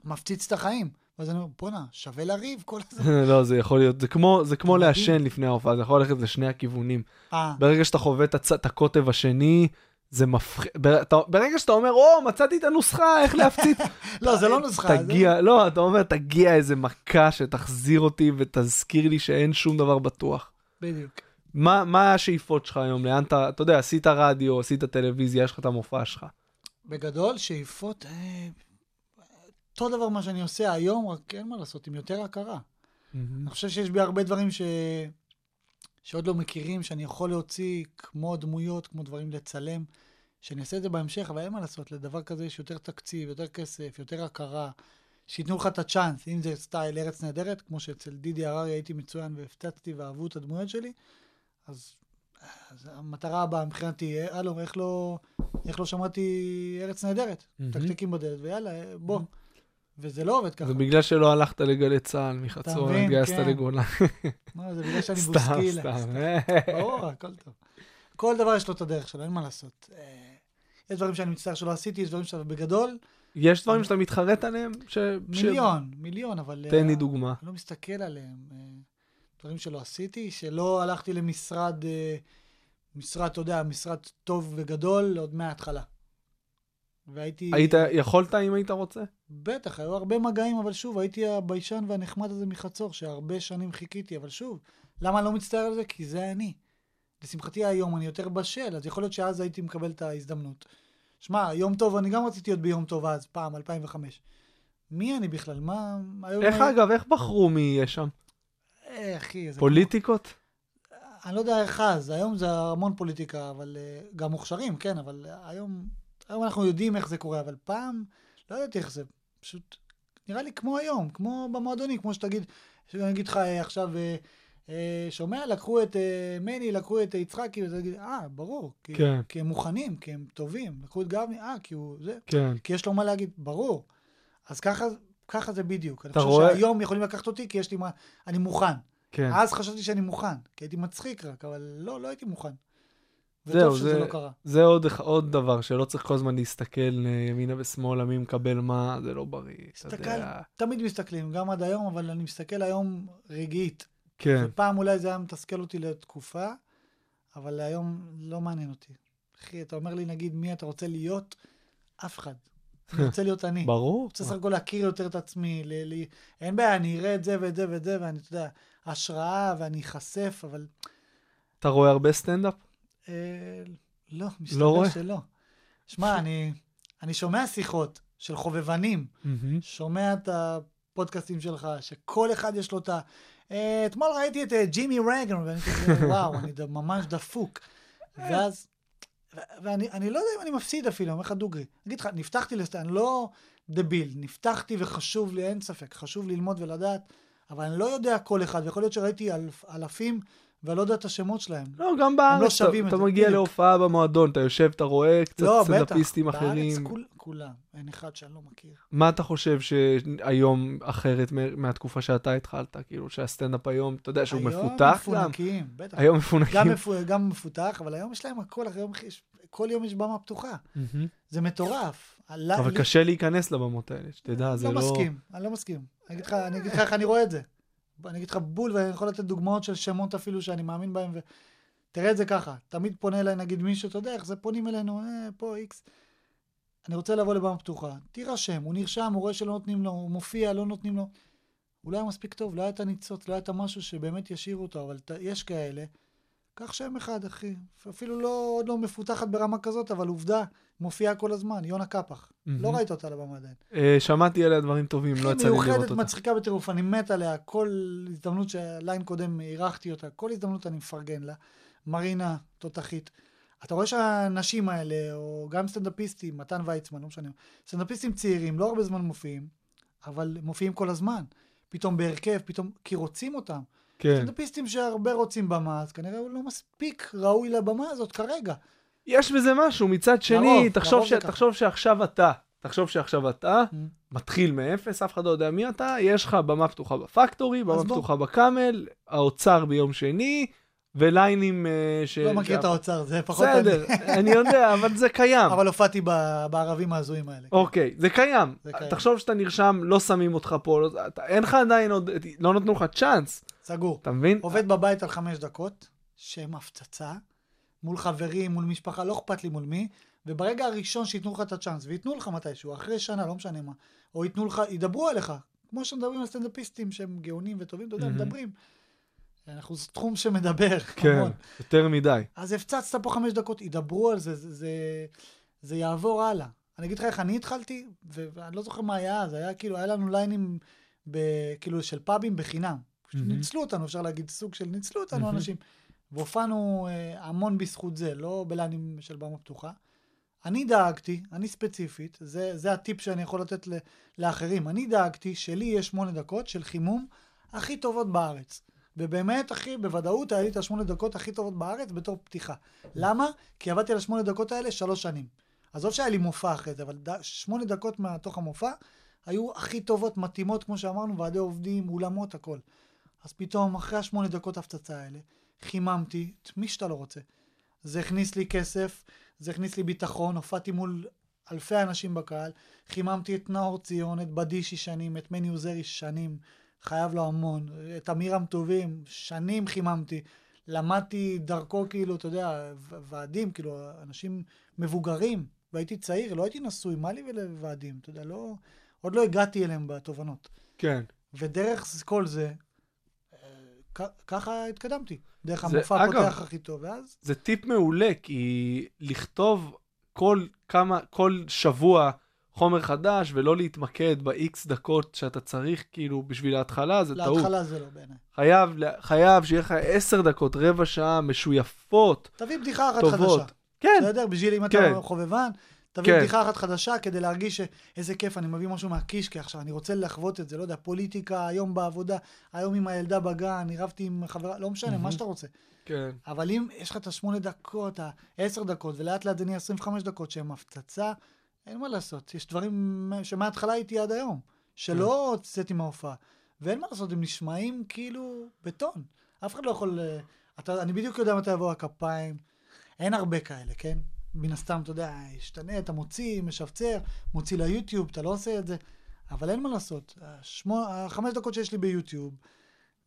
Speaker 5: מפציץ את החיים. ואז אני אומר, בואנה, שווה לריב כל הזמן.
Speaker 4: לא, זה יכול להיות, זה כמו, זה כמו. לעשן לפני ההופעה, זה יכול ללכת לשני הכיוונים.
Speaker 5: אה,
Speaker 4: ברגע שאתה חווה את, הקוטב השני, זה מפחיד. ברגע שאתה אומר, או, מצאתי את הנוסחה, איך להפציץ,
Speaker 5: לא, זה לא נוסחה. זה-
Speaker 4: תגיע, לא, אתה אומר, תגיע איזה מכה שתחזיר אותי ותזכיר לי שאין שום דבר בטוח.
Speaker 5: בדיוק.
Speaker 4: מה, מה השאיפות שלך היום? לאן אתה, אתה יודע, עשית רדיו, עשית טלוויזיה, יש לך את המופע שלך.
Speaker 5: בגדול, שאיפות, אה, אותו דבר מה שאני עושה היום, רק אין מה לעשות, עם יותר הכרה. אני חושב שיש בי הרבה דברים ש... שעוד לא מכירים, שאני יכול להוציא כמו דמויות, כמו דברים לצלם, שאני אעשה את זה בהמשך, אבל אין מה לעשות, לדבר כזה יש יותר תקציב, יותר כסף, יותר הכרה, שייתנו לך את הצ'אנס, אם זה סטייל ארץ נהדרת, כמו שאצל דידי הררי הייתי מצוין והפצצתי ואהבו את הדמויות שלי, אז, אז המטרה הבאה מבחינתי, הלו, איך לא, איך לא שמעתי ארץ נהדרת?
Speaker 4: מהמם.
Speaker 5: טקטקים בדלת, ויאללה, בוא. וזה לא עובד ככה.
Speaker 4: זה בגלל שלא הלכת לגלי צה"ל מחצור, התגייסת
Speaker 5: כן.
Speaker 4: לגולן.
Speaker 5: לא, זה בגלל שאני
Speaker 4: סתם,
Speaker 5: בוסקילה.
Speaker 4: סתם.
Speaker 5: ברור, הכל טוב. כל דבר יש לו את הדרך שלו, אין מה לעשות. אה, יש דברים שאני מצטער שלא עשיתי, יש דברים שאתה בגדול,
Speaker 4: יש דברים שאתה מתחרט עליהם? ש...
Speaker 5: מיליון, מיליון, אבל...
Speaker 4: ש... תן לי
Speaker 5: אה,
Speaker 4: דוגמה.
Speaker 5: אני לא מסתכל עליהם. אה, דברים שלא עשיתי, שלא הלכתי למשרד, אה, משרד, אתה יודע, משרד טוב וגדול, עוד מההתחלה. והייתי...
Speaker 4: היית, יכולת אם היית רוצה?
Speaker 5: בטח, היו הרבה מגעים, אבל שוב, הייתי הביישן והנחמד הזה מחצור, שהרבה שנים חיכיתי, אבל שוב, למה אני לא מצטער על זה? כי זה אני. לשמחתי היום אני יותר בשל, אז יכול להיות שאז הייתי מקבל את ההזדמנות. שמע, יום טוב, אני גם רציתי להיות ביום טוב אז, פעם, 2005. מי אני בכלל? מה... היום
Speaker 4: איך
Speaker 5: היה-
Speaker 4: אגב, איך בחרו מי יהיה שם?
Speaker 5: אה, אחי, זה...
Speaker 4: פוליטיקות?
Speaker 5: אני לא יודע איך אז, היום זה המון פוליטיקה, אבל אה, גם מוכשרים, כן, אבל אה, היום, היום אנחנו יודעים איך זה קורה, אבל פעם, לא ידעתי איך זה, פשוט נראה לי כמו היום, כמו במועדונים, כמו שתגיד, שאני אגיד לך אה, עכשיו, שומע, לקחו את אה, מני, לקחו את יצחקי, וזה תגיד, אה, ברור, כי,
Speaker 4: כן.
Speaker 5: כי הם מוכנים, כי הם טובים, לקחו את גבי, אה, כי הוא, זה,
Speaker 4: כן.
Speaker 5: כי יש לו מה להגיד, ברור. אז ככה, ככה זה בדיוק. אני חושב
Speaker 4: רואה-
Speaker 5: שהיום יכולים לקחת אותי, כי יש לי מה, אני מוכן.
Speaker 4: כן.
Speaker 5: אז חשבתי שאני מוכן, כי הייתי מצחיק רק, אבל לא, לא הייתי מוכן.
Speaker 4: זהו,
Speaker 5: שזה
Speaker 4: זה-
Speaker 5: לא קרה.
Speaker 4: זה עוד, עוד דבר, שלא צריך כל הזמן להסתכל אה, ימינה ושמאלה, מי מקבל מה, זה לא בריא.
Speaker 5: מסתכל,
Speaker 4: יודע.
Speaker 5: תמיד מסתכלים, גם עד היום, אבל אני מסתכל היום רגעית.
Speaker 4: כן.
Speaker 5: ופעם אולי זה היה מתסכל אותי לתקופה, אבל היום לא מעניין אותי. אחי, אתה אומר לי, נגיד, מי אתה רוצה להיות? אף אחד. אני רוצה להיות אני.
Speaker 4: ברור.
Speaker 5: רוצה סך הכל להכיר יותר את עצמי, ל- ל- אין בעיה, אני אראה את זה ואת זה ואת זה, ואני, אתה יודע, השראה ואני אחשף, אבל
Speaker 4: אתה רואה הרבה סטנדאפ?
Speaker 5: אה, לא,
Speaker 4: לא
Speaker 5: מסתבר
Speaker 4: רואה?
Speaker 5: שלא. שמע, אני, אני שומע שיחות של חובבנים, שומע את הפודקאסטים שלך, שכל אחד יש לו את ה... אה, אתמול ראיתי את אה, ג'ימי רגן, ואני כזה, וואו, אני ממש דפוק. ואז, ו- ואני אני לא יודע אם אני מפסיד אפילו, אני אומר לך דוגרי. אגיד לך, נפתחתי לסט... אני לא דביל, נפתחתי וחשוב לי, אין ספק, חשוב ללמוד ולדעת, אבל אני לא יודע כל אחד, ויכול להיות שראיתי אלפים, ואני לא יודע את השמות שלהם.
Speaker 4: לא, גם
Speaker 5: לא
Speaker 4: בארץ, אתה-
Speaker 5: שווים את
Speaker 4: אתה
Speaker 5: זה,
Speaker 4: מגיע
Speaker 5: בדיוק.
Speaker 4: להופעה במועדון, אתה יושב, אתה רואה קצת
Speaker 5: לא, בטח.
Speaker 4: סטנדאפיסטים
Speaker 5: בארץ
Speaker 4: אחרים.
Speaker 5: כול- כולם, אין אחד שאני לא מכיר.
Speaker 4: מה אתה חושב שהיום אחרת מהתקופה שאתה התחלת? כאילו שהסטנדאפ היום, אתה יודע שהוא מפותח
Speaker 5: היום
Speaker 4: גם?
Speaker 5: מפונקים, בטח.
Speaker 4: היום מפונקים.
Speaker 5: גם, מפו, גם מפותח, אבל היום יש להם הכל, היום יש, כל יום יש במה פתוחה. זה מטורף.
Speaker 4: אבל
Speaker 5: לי-
Speaker 4: קשה להיכנס לבמות האלה, שתדע, זה
Speaker 5: לא
Speaker 4: לא...
Speaker 5: מסכים, אני לא מסכים. אני אגיד לך איך אני רואה את זה. אני אגיד לך בול, ואני יכול לתת דוגמאות של שמות אפילו שאני מאמין בהם, ותראה את זה ככה, תמיד פונה אליי נגיד מישהו, אתה יודע איך זה, פונים אלינו, אה, פה איקס. אני רוצה לבוא לבמה פתוחה, תירשם, הוא נרשם, הוא רואה שלא נותנים לו, הוא מופיע, לא נותנים לו. הוא לא היה מספיק טוב, לא היה את הניצוץ, לא היה את המשהו שבאמת ישאיר אותו, אבל ת- יש כאלה. קח שם אחד, אחי. אפילו לא, עוד לא מפותחת ברמה כזאת, אבל עובדה, מופיעה כל הזמן, יונה קפח.
Speaker 4: מהמם.
Speaker 5: לא ראית אותה על הבמה עדיין.
Speaker 4: אה, שמעתי עליה דברים טובים, לא
Speaker 5: היא
Speaker 4: יצא לי לראות
Speaker 5: מיוחדת,
Speaker 4: אותה.
Speaker 5: מצחיקה בטירוף, אני מת עליה. כל הזדמנות שליין קודם אירחתי אותה, כל הזדמנות אני מפרגן לה. מרינה, תותחית. אתה רואה שהאנשים האלה, או גם סטנדאפיסטים, מתן ויצמן, לא משנה, סטנדאפיסטים צעירים, לא הרבה זמן מופיעים, אבל מופיעים כל הזמן. פתאום בהרכב, פתאום, כי רוצים אותם.
Speaker 4: כן.
Speaker 5: סטנדאפיסטים שהרבה רוצים במה, אז כנראה הוא לא מספיק ראוי לבמה הזאת כרגע.
Speaker 4: יש בזה משהו, מצד שני,
Speaker 5: לרוב,
Speaker 4: תחשוב
Speaker 5: לרוב
Speaker 4: ש-. תחשוב שעכשיו אתה, תחשוב שעכשיו אתה,
Speaker 5: Mm.
Speaker 4: מתחיל מאפס, אף אחד לא יודע מי אתה, יש לך במה פתוחה בפקטורי, במה. פתוחה בקאמל, האוצר ביום שני, וליינים אה, ש...
Speaker 5: לא מכיר את האוצר, זה פחות...
Speaker 4: בסדר, אני יודע, אבל זה קיים.
Speaker 5: אבל הופעתי בערבים ההזויים האלה.
Speaker 4: אוקיי, זה קיים.
Speaker 5: זה קיים.
Speaker 4: תחשוב שאתה נרשם, לא שמים אותך פה, לא- אתה- אין לך עדיין עוד, לא נתנו לך צ'אנס,
Speaker 5: סגור.
Speaker 4: אתה מבין?
Speaker 5: עובד בבית על חמש דקות, שם הפצצה, מול חברים, מול משפחה, לא אכפת לי מול מי, וברגע הראשון שייתנו לך את הצ'אנס, וייתנו לך מתישהו, אחרי שנה, לא משנה מה, או ייתנו לך, ידברו עליך, כמו שמדברים על סטנדאפיסטים שהם גאונים וטובים, אתה יודע. מדברים. אנחנו זה תחום שמדבר,
Speaker 4: כן,
Speaker 5: המון.
Speaker 4: יותר מדי.
Speaker 5: אז הפצצת פה חמש דקות, ידברו על זה, זה, זה, זה יעבור הלאה. אני אגיד לך איך אני התחלתי, ואני לא זוכר מה היה אז, היה כאילו, היה לנו ליינים, ב, כאילו, של פאבים בחינם.
Speaker 4: מהמם.
Speaker 5: ניצלו אותנו, אפשר להגיד, סוג של ניצלו אותנו
Speaker 4: מהמם.
Speaker 5: אנשים. והופענו אה, המון בזכות זה, לא בליינים של במה פתוחה. אני דאגתי, אני ספציפית, זה, זה הטיפ שאני יכול לתת ל, לאחרים, אני דאגתי שלי יהיה שמונה דקות של חימום הכי טובות בארץ. ובאמת, אחי, בוודאות היה לי את השמונה דקות הכי טובות בארץ בתור פתיחה. למה? כי עבדתי על השמונה דקות האלה שלוש שנים. עזוב שהיה לי מופע אחרי זה, אבל ד... שמונה דקות מתוך המופע היו הכי טובות, מתאימות, כמו שאמרנו, ועדי עובדים, אולמות, הכל. אז פתאום, אחרי השמונה דקות הפצצה האלה, חיממתי את מי שאתה לא רוצה. זה הכניס לי כסף, זה הכניס לי ביטחון, הופעתי מול אלפי אנשים בקהל, חיממתי את נאור ציון, את בדישי שנים, את מני עוזרי שנים, חייב לו המון, את אמירם טובים, שנים חיממתי. למדתי דרכו, כאילו, אתה יודע, ועדים, כאילו, אנשים מבוגרים, והייתי צעיר, לא הייתי נשוי, מה לי ולוועדים, אתה יודע, לא, עוד לא הגעתי אליהם בתובנות.
Speaker 4: כן.
Speaker 5: ודרך כל זה, ככה התקדמתי. דרך
Speaker 4: זה-
Speaker 5: המופע
Speaker 4: אגב,
Speaker 5: הפותח הכי טוב, ואז
Speaker 4: זה טיפ מעולה, כי לכתוב כל כמה, כל שבוע חומר חדש, ולא להתמקד ב-X דקות שאתה צריך, כאילו, בשביל ההתחלה, זה טעות.
Speaker 5: להתחלה זה לא בעיניי.
Speaker 4: חייב, חייב שיהיה לך עשר דקות, רבע שעה, משויפות,
Speaker 5: תביא בדיחה אחת
Speaker 4: טובות.
Speaker 5: חדשה.
Speaker 4: כן,
Speaker 5: בסדר? בשביל אם
Speaker 4: כן.
Speaker 5: אתה חובבן, תביא
Speaker 4: כן.
Speaker 5: בדיחה אחת חדשה כדי להרגיש שאיזה כיף, אני מביא משהו מהקישקע עכשיו, אני רוצה לחוות את זה, לא יודע, פוליטיקה, היום בעבודה, היום עם הילדה בגן, אני רבתי עם חברה, לא משנה, מה שאתה רוצה.
Speaker 4: כן.
Speaker 5: אבל אם יש לך את השמונה דקות, העשר דקות, ולאט לאט זה נהיה 25 דקות שהם הפצצה, אין מה לעשות. יש דברים שמההתחלה הייתי עד היום, שלא הוצאתי מההופעה. ואין מה לעשות, הם נשמעים כאילו בטון. אף אחד לא יכול... אה, אתה, אני בדיוק יודע מתי יבואו הכפיים. אין הרבה כאלה, כן? מן הסתם, אתה יודע, ישתנה, אתה מוציא, משפצר, מוציא ליוטיוב, אתה לא עושה את זה. אבל אין מה לעשות. השמו, החמש דקות שיש לי ביוטיוב,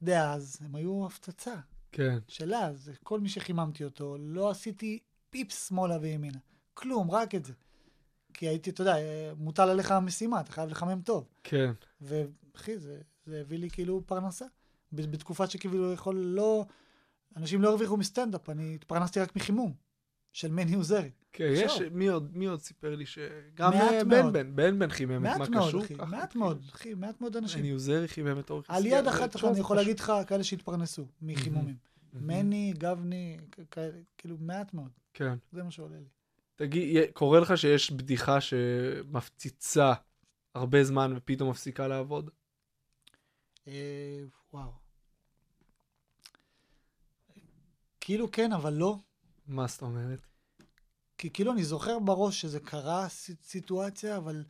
Speaker 5: דאז, הם היו הפצצה.
Speaker 4: כן.
Speaker 5: של אז, כל מי שחיממתי אותו, לא עשיתי פיפס שמאלה וימינה. כלום, רק את זה. כי הייתי, אתה יודע, מוטל עליך המשימה, אתה חייב לחמם טוב.
Speaker 4: כן.
Speaker 5: ואחי, זה, זה הביא לי כאילו פרנסה. בתקופה שכאילו יכול לא... אנשים לא הרוויחו מסטנדאפ, אני התפרנסתי רק מחימום של מני עוזרי.
Speaker 4: כן, יש,
Speaker 5: שואו.
Speaker 4: מי עוד, מי עוד סיפר לי שגם אה. בן בן, בן בן חימם את מה קשור.
Speaker 5: מעט
Speaker 4: כאילו.
Speaker 5: מאוד, אחי, מעט מאוד אנשים.
Speaker 4: אני עוזרי חימם את אורך
Speaker 5: על יד אחת אני יכול להגיד לך כאלה שהתפרנסו מחימומים. מני, גבני, כאילו מעט מאוד,
Speaker 4: כן.
Speaker 5: זה מה שעולה לי.
Speaker 4: תגיד, קורה לך שיש בדיחה שמפציצה הרבה זמן ופתאום מפסיקה לעבוד?
Speaker 5: אה, וואו. כאילו כן, אבל לא.
Speaker 4: מה זאת אומרת?
Speaker 5: כי כאילו אני זוכר בראש שזה קרה סיטואציה, אבל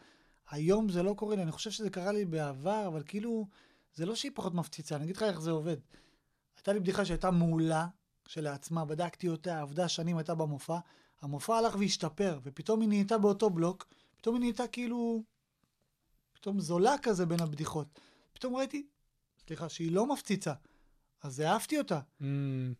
Speaker 5: היום זה לא קורה לי. אני חושב שזה קרה לי בעבר, אבל כאילו, זה לא שהיא פחות מפציצה, אני אגיד לך איך זה עובד. הייתה לי בדיחה שהייתה מעולה כשלעצמה, בדקתי אותה, עבדה שנים, הייתה במופע. המופע הלך והשתפר, ופתאום היא נהייתה באותו בלוק, פתאום היא נהייתה כאילו, פתאום זולה כזה בין הבדיחות. פתאום ראיתי, סליחה, שהיא לא מפציצה. אז אהבתי אותה.
Speaker 4: Mm,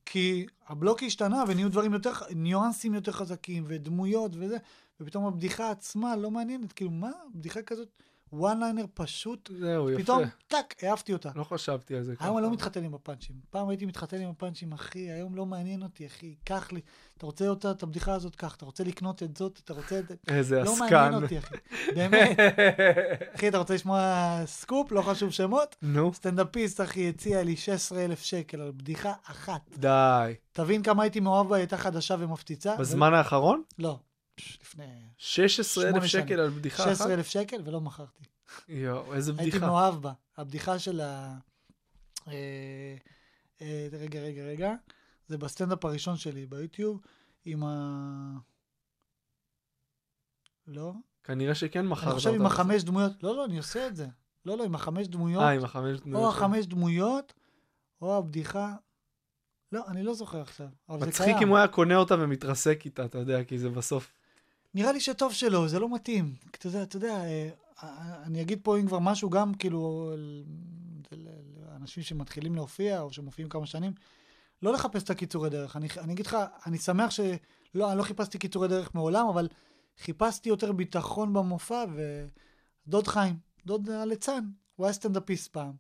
Speaker 5: כי הבלוק השתנה ונהיו דברים יותר, ניואנסים יותר חזקים ודמויות וזה, ופתאום הבדיחה עצמה לא מעניינת, כאילו מה, בדיחה כזאת, one liner פשוט,
Speaker 4: זהו, יפה.
Speaker 5: פתאום, טאק, אהבתי אותה.
Speaker 4: לא חשבתי על זה ככה.
Speaker 5: היום אני לא מתחתן עם הפאנצ'ים. פעם הייתי מתחתן עם הפאנצ'ים, אחי, היום לא מעניין אותי, אחי, קח לי. אתה רוצה אותה, את הבדיחה הזאת, קח. אתה רוצה לקנות את זאת, אתה רוצה את זה.
Speaker 4: איזה
Speaker 5: לא
Speaker 4: עסקן.
Speaker 5: מעניין אותי, אחי. באמת. אחי, אתה רוצה לשמוע סקופ? לא חשוב שמות?
Speaker 4: נו,
Speaker 5: סטנדאפיסט, אחי, הציע לי 16,000 שקל על בדיחה אחת.
Speaker 4: די.
Speaker 5: תבין כמה הייתי מאוהב בה, הייתה חדשה ומפציצה.
Speaker 4: בזמן האחרון?
Speaker 5: לא, לפני
Speaker 4: 16,000
Speaker 5: שמונה
Speaker 4: שקל. על בדיחה אחת?
Speaker 5: 16,000 שקל ולא מכרתי.
Speaker 4: יואו, איזה
Speaker 5: הייתי
Speaker 4: בדיחה.
Speaker 5: מאוהב בה. הבדיחה של ה... אה, אה, רגע, רגע, רגע. זה בסטנדאפ הראשון שלי ביוטיוב, עם ה... לא?
Speaker 4: כנראה שכן מכרת
Speaker 5: אני חושב עם
Speaker 4: אותה.
Speaker 5: החמש דמויות. לא, לא, אני עושה את זה. לא, לא, עם החמש דמויות.
Speaker 4: אה, עם החמש דמויות.
Speaker 5: או
Speaker 4: שלו.
Speaker 5: החמש דמויות, או הבדיחה. לא, אני לא זוכר עכשיו.
Speaker 4: מצחיק. אם הוא היה קונה אותה ומתרסק איתה, אתה יודע, כי זה בסוף...
Speaker 5: נראה לי שטוב שלא, זה לא מתאים. אתה יודע, אתה יודע, אה, אה, אני אגיד פה אם כבר משהו גם כאילו לאנשים שמתחילים להופיע או שמופיעים כמה שנים, לא לחפש את הקיצורי דרך. אני, אני אגיד לך, אני שמח שלא, אני לא חיפשתי קיצורי דרך מעולם, אבל חיפשתי יותר ביטחון במופע, ודוד חיים, דוד הליצן, הוא היה סטנדאפיסט פעם.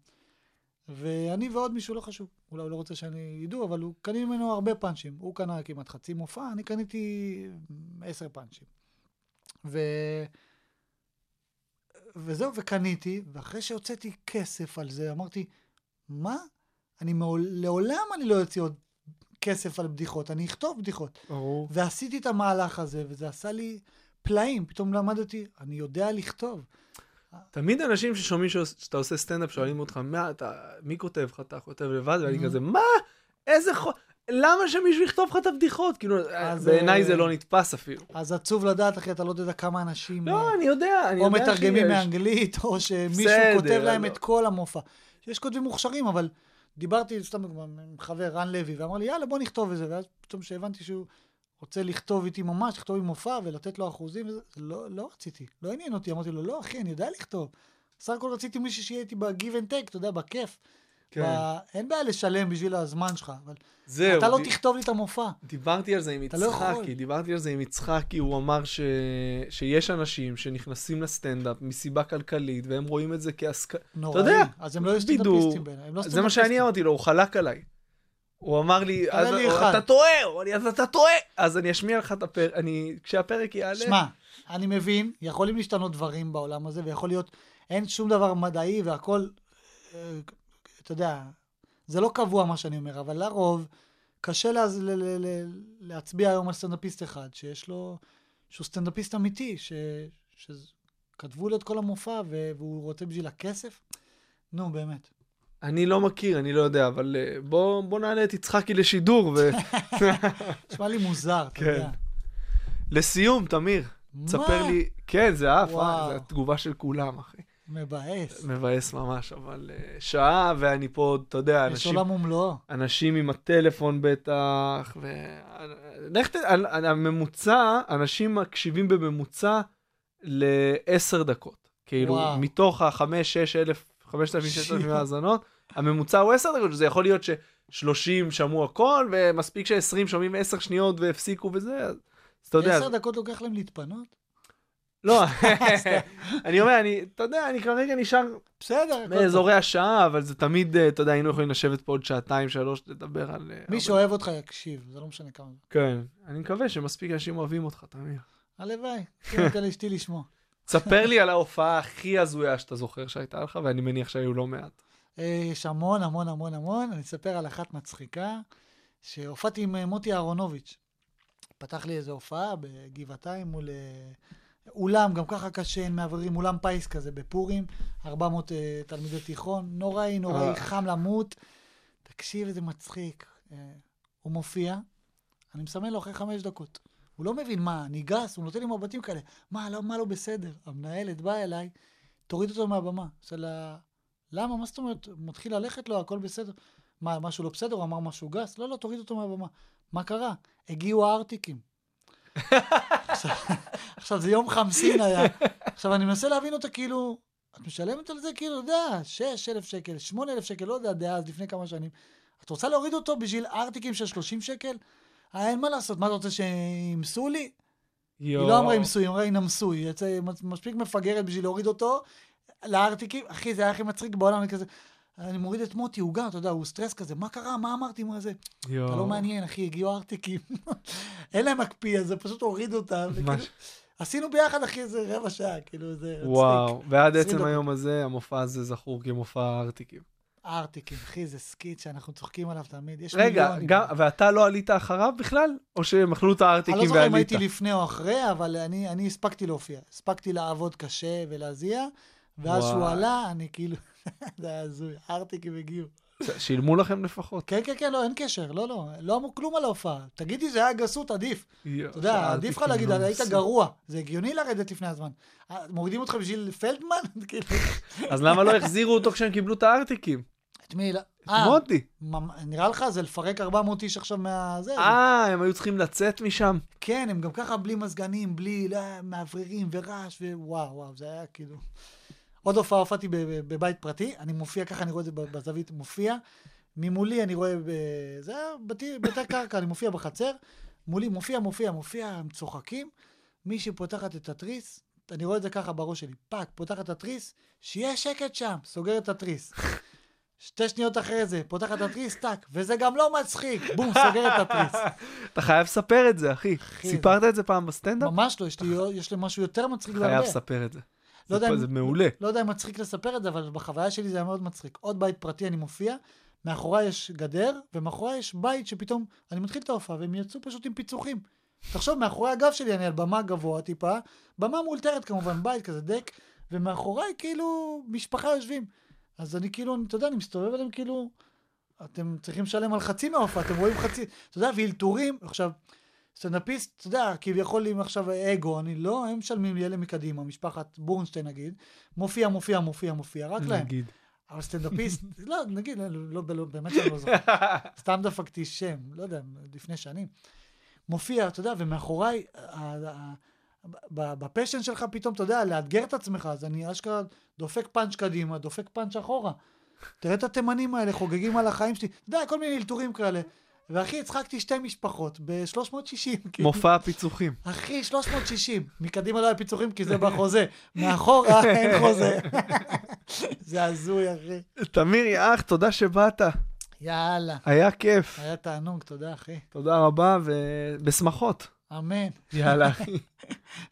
Speaker 5: ואני ועוד מישהו לא חשוב, אולי הוא לא רוצה שאני ידעו, אבל הוא קנה ממנו הרבה פאנצ'ים. הוא קנה כמעט חצי מופע, אני קניתי עשר פאנצ'ים. ו... וזהו, וקניתי, ואחרי שהוצאתי כסף על זה, אמרתי, מה? אני מעול... לעולם אני לא אוציא עוד כסף על בדיחות, אני אכתוב בדיחות.
Speaker 4: ברור.
Speaker 5: ועשיתי את המהלך הזה, וזה עשה לי פלאים. פתאום למדתי, אני יודע לכתוב.
Speaker 4: תמיד אנשים ששומעים שאתה עושה סטנדאפ שואלים אותך, "מה אתה- מי כותב לך? אתה כותב לבד? ואני. כזה, מה? איזה חו... למה שמישהו יכתוב לך את הבדיחות? כאילו, בעיניי
Speaker 5: אה,
Speaker 4: זה לא נתפס אפילו.
Speaker 5: אז עצוב לדעת, אחי, אתה לא יודע כמה אנשים...
Speaker 4: לא,
Speaker 5: אה,
Speaker 4: אני יודע, אני
Speaker 5: או
Speaker 4: יודע
Speaker 5: מתרגמים
Speaker 4: שיש.
Speaker 5: מאנגלית, או שמישהו כותב להם
Speaker 4: לא.
Speaker 5: את כל המופע. יש כותבים מוכשרים, אבל דיברתי סתם עם חבר, רן לוי, ואמר לי, יאללה, בוא נכתוב את זה. ואז פתאום שהבנתי שהוא רוצה לכתוב איתי ממש, לכתוב עם מופע ולתת לו אחוזים, לא, לא רציתי, לא עניין אותי. אמרתי לו, לא, אחי, אני יודע לכתוב. סך הכל רציתי מישהו שיהיה איתי ב-give and take, אתה יודע, בכיף.
Speaker 4: כן.
Speaker 5: ב... אין בעיה לשלם בשביל הזמן שלך, אבל
Speaker 4: זהו,
Speaker 5: אתה לא
Speaker 4: ד-
Speaker 5: תכתוב לי את המופע.
Speaker 4: דיברתי על זה עם
Speaker 5: אתה לא.
Speaker 4: יצחקי, דיברתי על זה עם יצחקי, הוא אמר ש... שיש אנשים שנכנסים לסטנדאפ מסיבה כלכלית, והם רואים את זה כהסק...
Speaker 5: נוראי.
Speaker 4: יודע,
Speaker 5: אז הם לא. סטנדאפיסטים בעיניי. לא
Speaker 4: זה מה שאני. אמרתי לו, הוא חלק עליי. הוא אמר לי, אז-. אתה טועה, הוא אמר לי, אז אתה טועה. אז אני אשמיע לך את הפרק, אני, כשהפרק יעלה,
Speaker 5: שמע, אני מבין, יכולים להשתנות דברים בעולם הזה, ויכול להיות, אין שום דבר מדעי והכל, אה, אתה יודע, זה לא קבוע מה שאני אומר, אבל לרוב, קשה לה, ל, ל, ל, להצביע היום על סטנדאפיסט אחד, שיש לו, שהוא סטנדאפיסט אמיתי, ש, שכתבו לו את כל המופע, והוא רוצה בשביל הכסף. נו, באמת.
Speaker 4: אני לא מכיר, אני לא יודע, אבל אה, בוא, בוא נעלה את יצחקי לשידור. ו...
Speaker 5: נשמע לי מוזר, אתה
Speaker 4: כן.
Speaker 5: יודע.
Speaker 4: לסיום, תמיר, תספר
Speaker 5: מה?
Speaker 4: לי, כן, זה עף, אה. זה התגובה של כולם, אחי.
Speaker 5: מבאס.
Speaker 4: מבאס ממש, אבל אה, שעה, ואני פה, אתה יודע,
Speaker 5: יש
Speaker 4: אנשים,
Speaker 5: עולם ומלואו.
Speaker 4: אנשים עם הטלפון בטח, ו... לך ת... הממוצע, אנשים מקשיבים בממוצע לעשר דקות. כאילו,
Speaker 5: וואו.
Speaker 4: מתוך החמש, שש אלף, חמשת אלפים, ששת אלפים. האזנות, הממוצע הוא עשר דקות, שזה יכול להיות ששלושים שמעו הכל, ומספיק שעשרים שומעים עשר שניות והפסיקו וזה, אז אז אתה יודע,
Speaker 5: עשר דקות לוקח להם להתפנות?
Speaker 4: לא, אני אומר, אני, אתה יודע, אני כרגע נשאר
Speaker 5: בסדר.
Speaker 4: באזורי השעה, אבל זה תמיד, אה, אתה יודע, היינו יכולים לשבת פה עוד שעתיים, שלוש, לדבר על... אה,
Speaker 5: מי שאוהב אותך יקשיב, זה לא משנה כמה.
Speaker 4: כן, אני מקווה שמספיק אנשים אוהבים אותך, תמיר.
Speaker 5: הלוואי, כן, תן לאשתי לשמוע.
Speaker 4: תספר לי על ההופעה הכי הזויה שאתה זוכר שהייתה לך, ואני מניח שהיו לא מעט.
Speaker 5: אה, יש המון, המון, המון, המון. אני אספר על אחת מצחיקה, שהופעתי עם מוטי אהרונוביץ'. פתח לי איזו הופעה בגבעתיים מול אולם, גם ככה קשה, אין מעברים, אולם פיס כזה בפורים, 400 אה, תלמידי תיכון, נוראי, נוראי,
Speaker 4: אה.
Speaker 5: חם למות. תקשיב איזה מצחיק. אה, הוא מופיע, אני מסמן לו אחרי חמש דקות. הוא לא מבין מה, אני גס, הוא נותן לי מבטים כאלה. מה, לא, מה לא בסדר? המנהלת באה אליי, תוריד אותו מהבמה. עושה לה, למה? מה זאת אומרת? מתחיל ללכת לו, הכל בסדר. מה, משהו לא בסדר? הוא אמר משהו גס? לא, לא, תוריד אותו מהבמה. מה קרה? הגיעו הארטיקים. עכשיו, עכשיו, זה יום חמסין היה. עכשיו, אני מנסה להבין אותה כאילו, את משלמת על זה כאילו, אתה יודע, 6,000 שקל, 8,000 שקל, לא יודע, דאז, לפני כמה שנים. את רוצה להוריד אותו בשביל ארטיקים של 30 שקל? אה, אין מה לעשות, מה אתה רוצה שימסו לי? היא לא אמרה ימסו, היא אמרה ינמסו, היא יצא מספיק מפגרת בשביל להוריד אותו לארטיקים. אחי, זה היה הכי מצחיק בעולם, אני כזה... אני מוריד את מוטי, הוא גם, אתה יודע, הוא סטרס כזה, מה קרה, מה אמרתי, מה זה? אתה לא מעניין, אחי, הגיעו ארטיקים. אין להם מקפיא, אז זה פשוט הוריד אותם. וכאילו-. עשינו ביחד, אחי, איזה רבע שעה, כאילו, זה מצחיק.
Speaker 4: וואו, ועד
Speaker 5: 20
Speaker 4: עצם. היום הזה, המופע הזה זכור כמופע הארטיקים.
Speaker 5: ארטיקים, אחי, זה skit שאנחנו צוחקים עליו תמיד. יש
Speaker 4: רגע. גם, ואתה לא עלית אחריו בכלל? או שהם אכלו את
Speaker 5: אני
Speaker 4: הארטיקים
Speaker 5: לא
Speaker 4: ועלית?
Speaker 5: זוכר אם הייתי לפני או אחרי, אבל אני, אני הספקתי להופיע. הספקתי לעבוד קשה ולהזיע, ואז שהוא. עלה, אני כאילו, זה היה הזוי, הארטיקים הגיעו.
Speaker 4: שילמו לכם לפחות.
Speaker 5: כן, כן, כן, לא, אין קשר, לא, לא, לא אמרו כלום על ההופעה. תגידי, זה היה גסות, עדיף. אתה יודע, עדיף לך להגיד, היית גרוע. זה הגיוני לרדת לפני הזמן. אה, מורידים אותך בשביל פלדמן? כאילו,
Speaker 4: אז למה לא החזירו אותו כשהם קיבלו את הארטיקים?
Speaker 5: את מי? לא-
Speaker 4: את
Speaker 5: אה,
Speaker 4: מוטי.
Speaker 5: נראה לך זה לפרק 400 איש עכשיו מהזה?
Speaker 4: אה, הם היו צריכים לצאת משם?
Speaker 5: כן, הם גם ככה בלי מזגנים, בלי לא, מאווררים ורעש, ווואו, וואו, זה היה כאילו... עוד הופעה הופעתי בבית פרטי, אני מופיע ככה, אני רואה את זה בזווית, מופיע. ממולי אני רואה. זה היה בתי, קרקע, אני מופיע בחצר, מולי מופיע, מופיע, מופיע, הם צוחקים. מישהי פותחת את התריס, אני רואה את זה ככה בראש שלי, fuck, פותחת את התריס, שיהיה שקט שם, סוגרת את התריס. שתי שניות אחרי זה, פותחת את התריס, טאק, וזה גם לא מצחיק, בום, סוגרת את התריס.
Speaker 4: אתה חייב לספר את זה, אחי. סיפרת את זה פעם בסטנדאפ?
Speaker 5: ממש לא, יש לי, יש לי משהו יותר מצחיק
Speaker 4: חייב. לספר את זה.
Speaker 5: לא יודע
Speaker 4: זה- מעולה.
Speaker 5: לא יודע אם מצחיק לספר את זה, אבל בחוויה שלי זה היה מאוד מצחיק. עוד בית פרטי אני מופיע, מאחוריי יש גדר, ומאחוריי יש בית שפתאום, אני מתחיל את ההופעה, והם יצאו פשוט עם פיצוחים. תחשוב, מאחורי הגב שלי אני על במה גבוה טיפה, במה מאולתרת כמובן, בית כזה דק, ומאחוריי כאילו משפחה יושבים. אז אני כאילו, אתה יודע, אני מסתובב עליהם כאילו, אתם צריכים לשלם על חצי מההופעה, אתם רואים חצי, אתה יודע, ואלתורים, עכשיו, סטנדאפיסט, אתה יודע, כביכול עם עכשיו אגו, אני לא, הם משלמים לי אלה מקדימה, משפחת בורנשטיין נגיד, מופיע, מופיע, מופיע, מופיע, רק להם.
Speaker 4: נגיד.
Speaker 5: אבל סטנדאפיסט, לא, נגיד, לא, לא, לא, באמת שאני לא זוכר. סתם דפקתי שם, לא יודע, לפני שנים. מופיע, אתה יודע, ומאחוריי, בפשן שלך פתאום, אתה יודע, לאתגר את עצמך, אז אני אשכרה דופק פאנץ' קדימה, דופק פאנץ' אחורה. תראה את התימנים האלה חוגגים על החיים שלי, אתה יודע, כל מיני אלתורים כאלה. ואחי, הצחקתי שתי משפחות ב-360.
Speaker 4: מופע פיצוחים.
Speaker 5: אחי, 360. מקדימה לא היה פיצוחים כי זה בחוזה. מאחורה אין חוזה. זה הזוי, אחי.
Speaker 4: תמיר יא אח, תודה שבאת.
Speaker 5: יאללה.
Speaker 4: היה כיף.
Speaker 5: היה תענוג, תודה, אחי.
Speaker 4: תודה רבה ובשמחות.
Speaker 5: אמן.
Speaker 4: יאללה, אחי.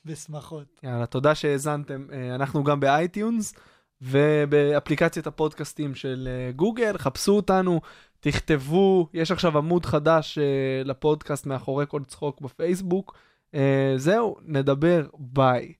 Speaker 5: בשמחות.
Speaker 4: יאללה, תודה שהאזנתם. אה, אנחנו גם ב iTunes ובאפליקציית הפודקאסטים של אה, גוגל, חפשו אותנו, תכתבו, יש עכשיו עמוד חדש אה, לפודקאסט מאחורי כל צחוק בפייסבוק. אה, זהו, נדבר, ביי.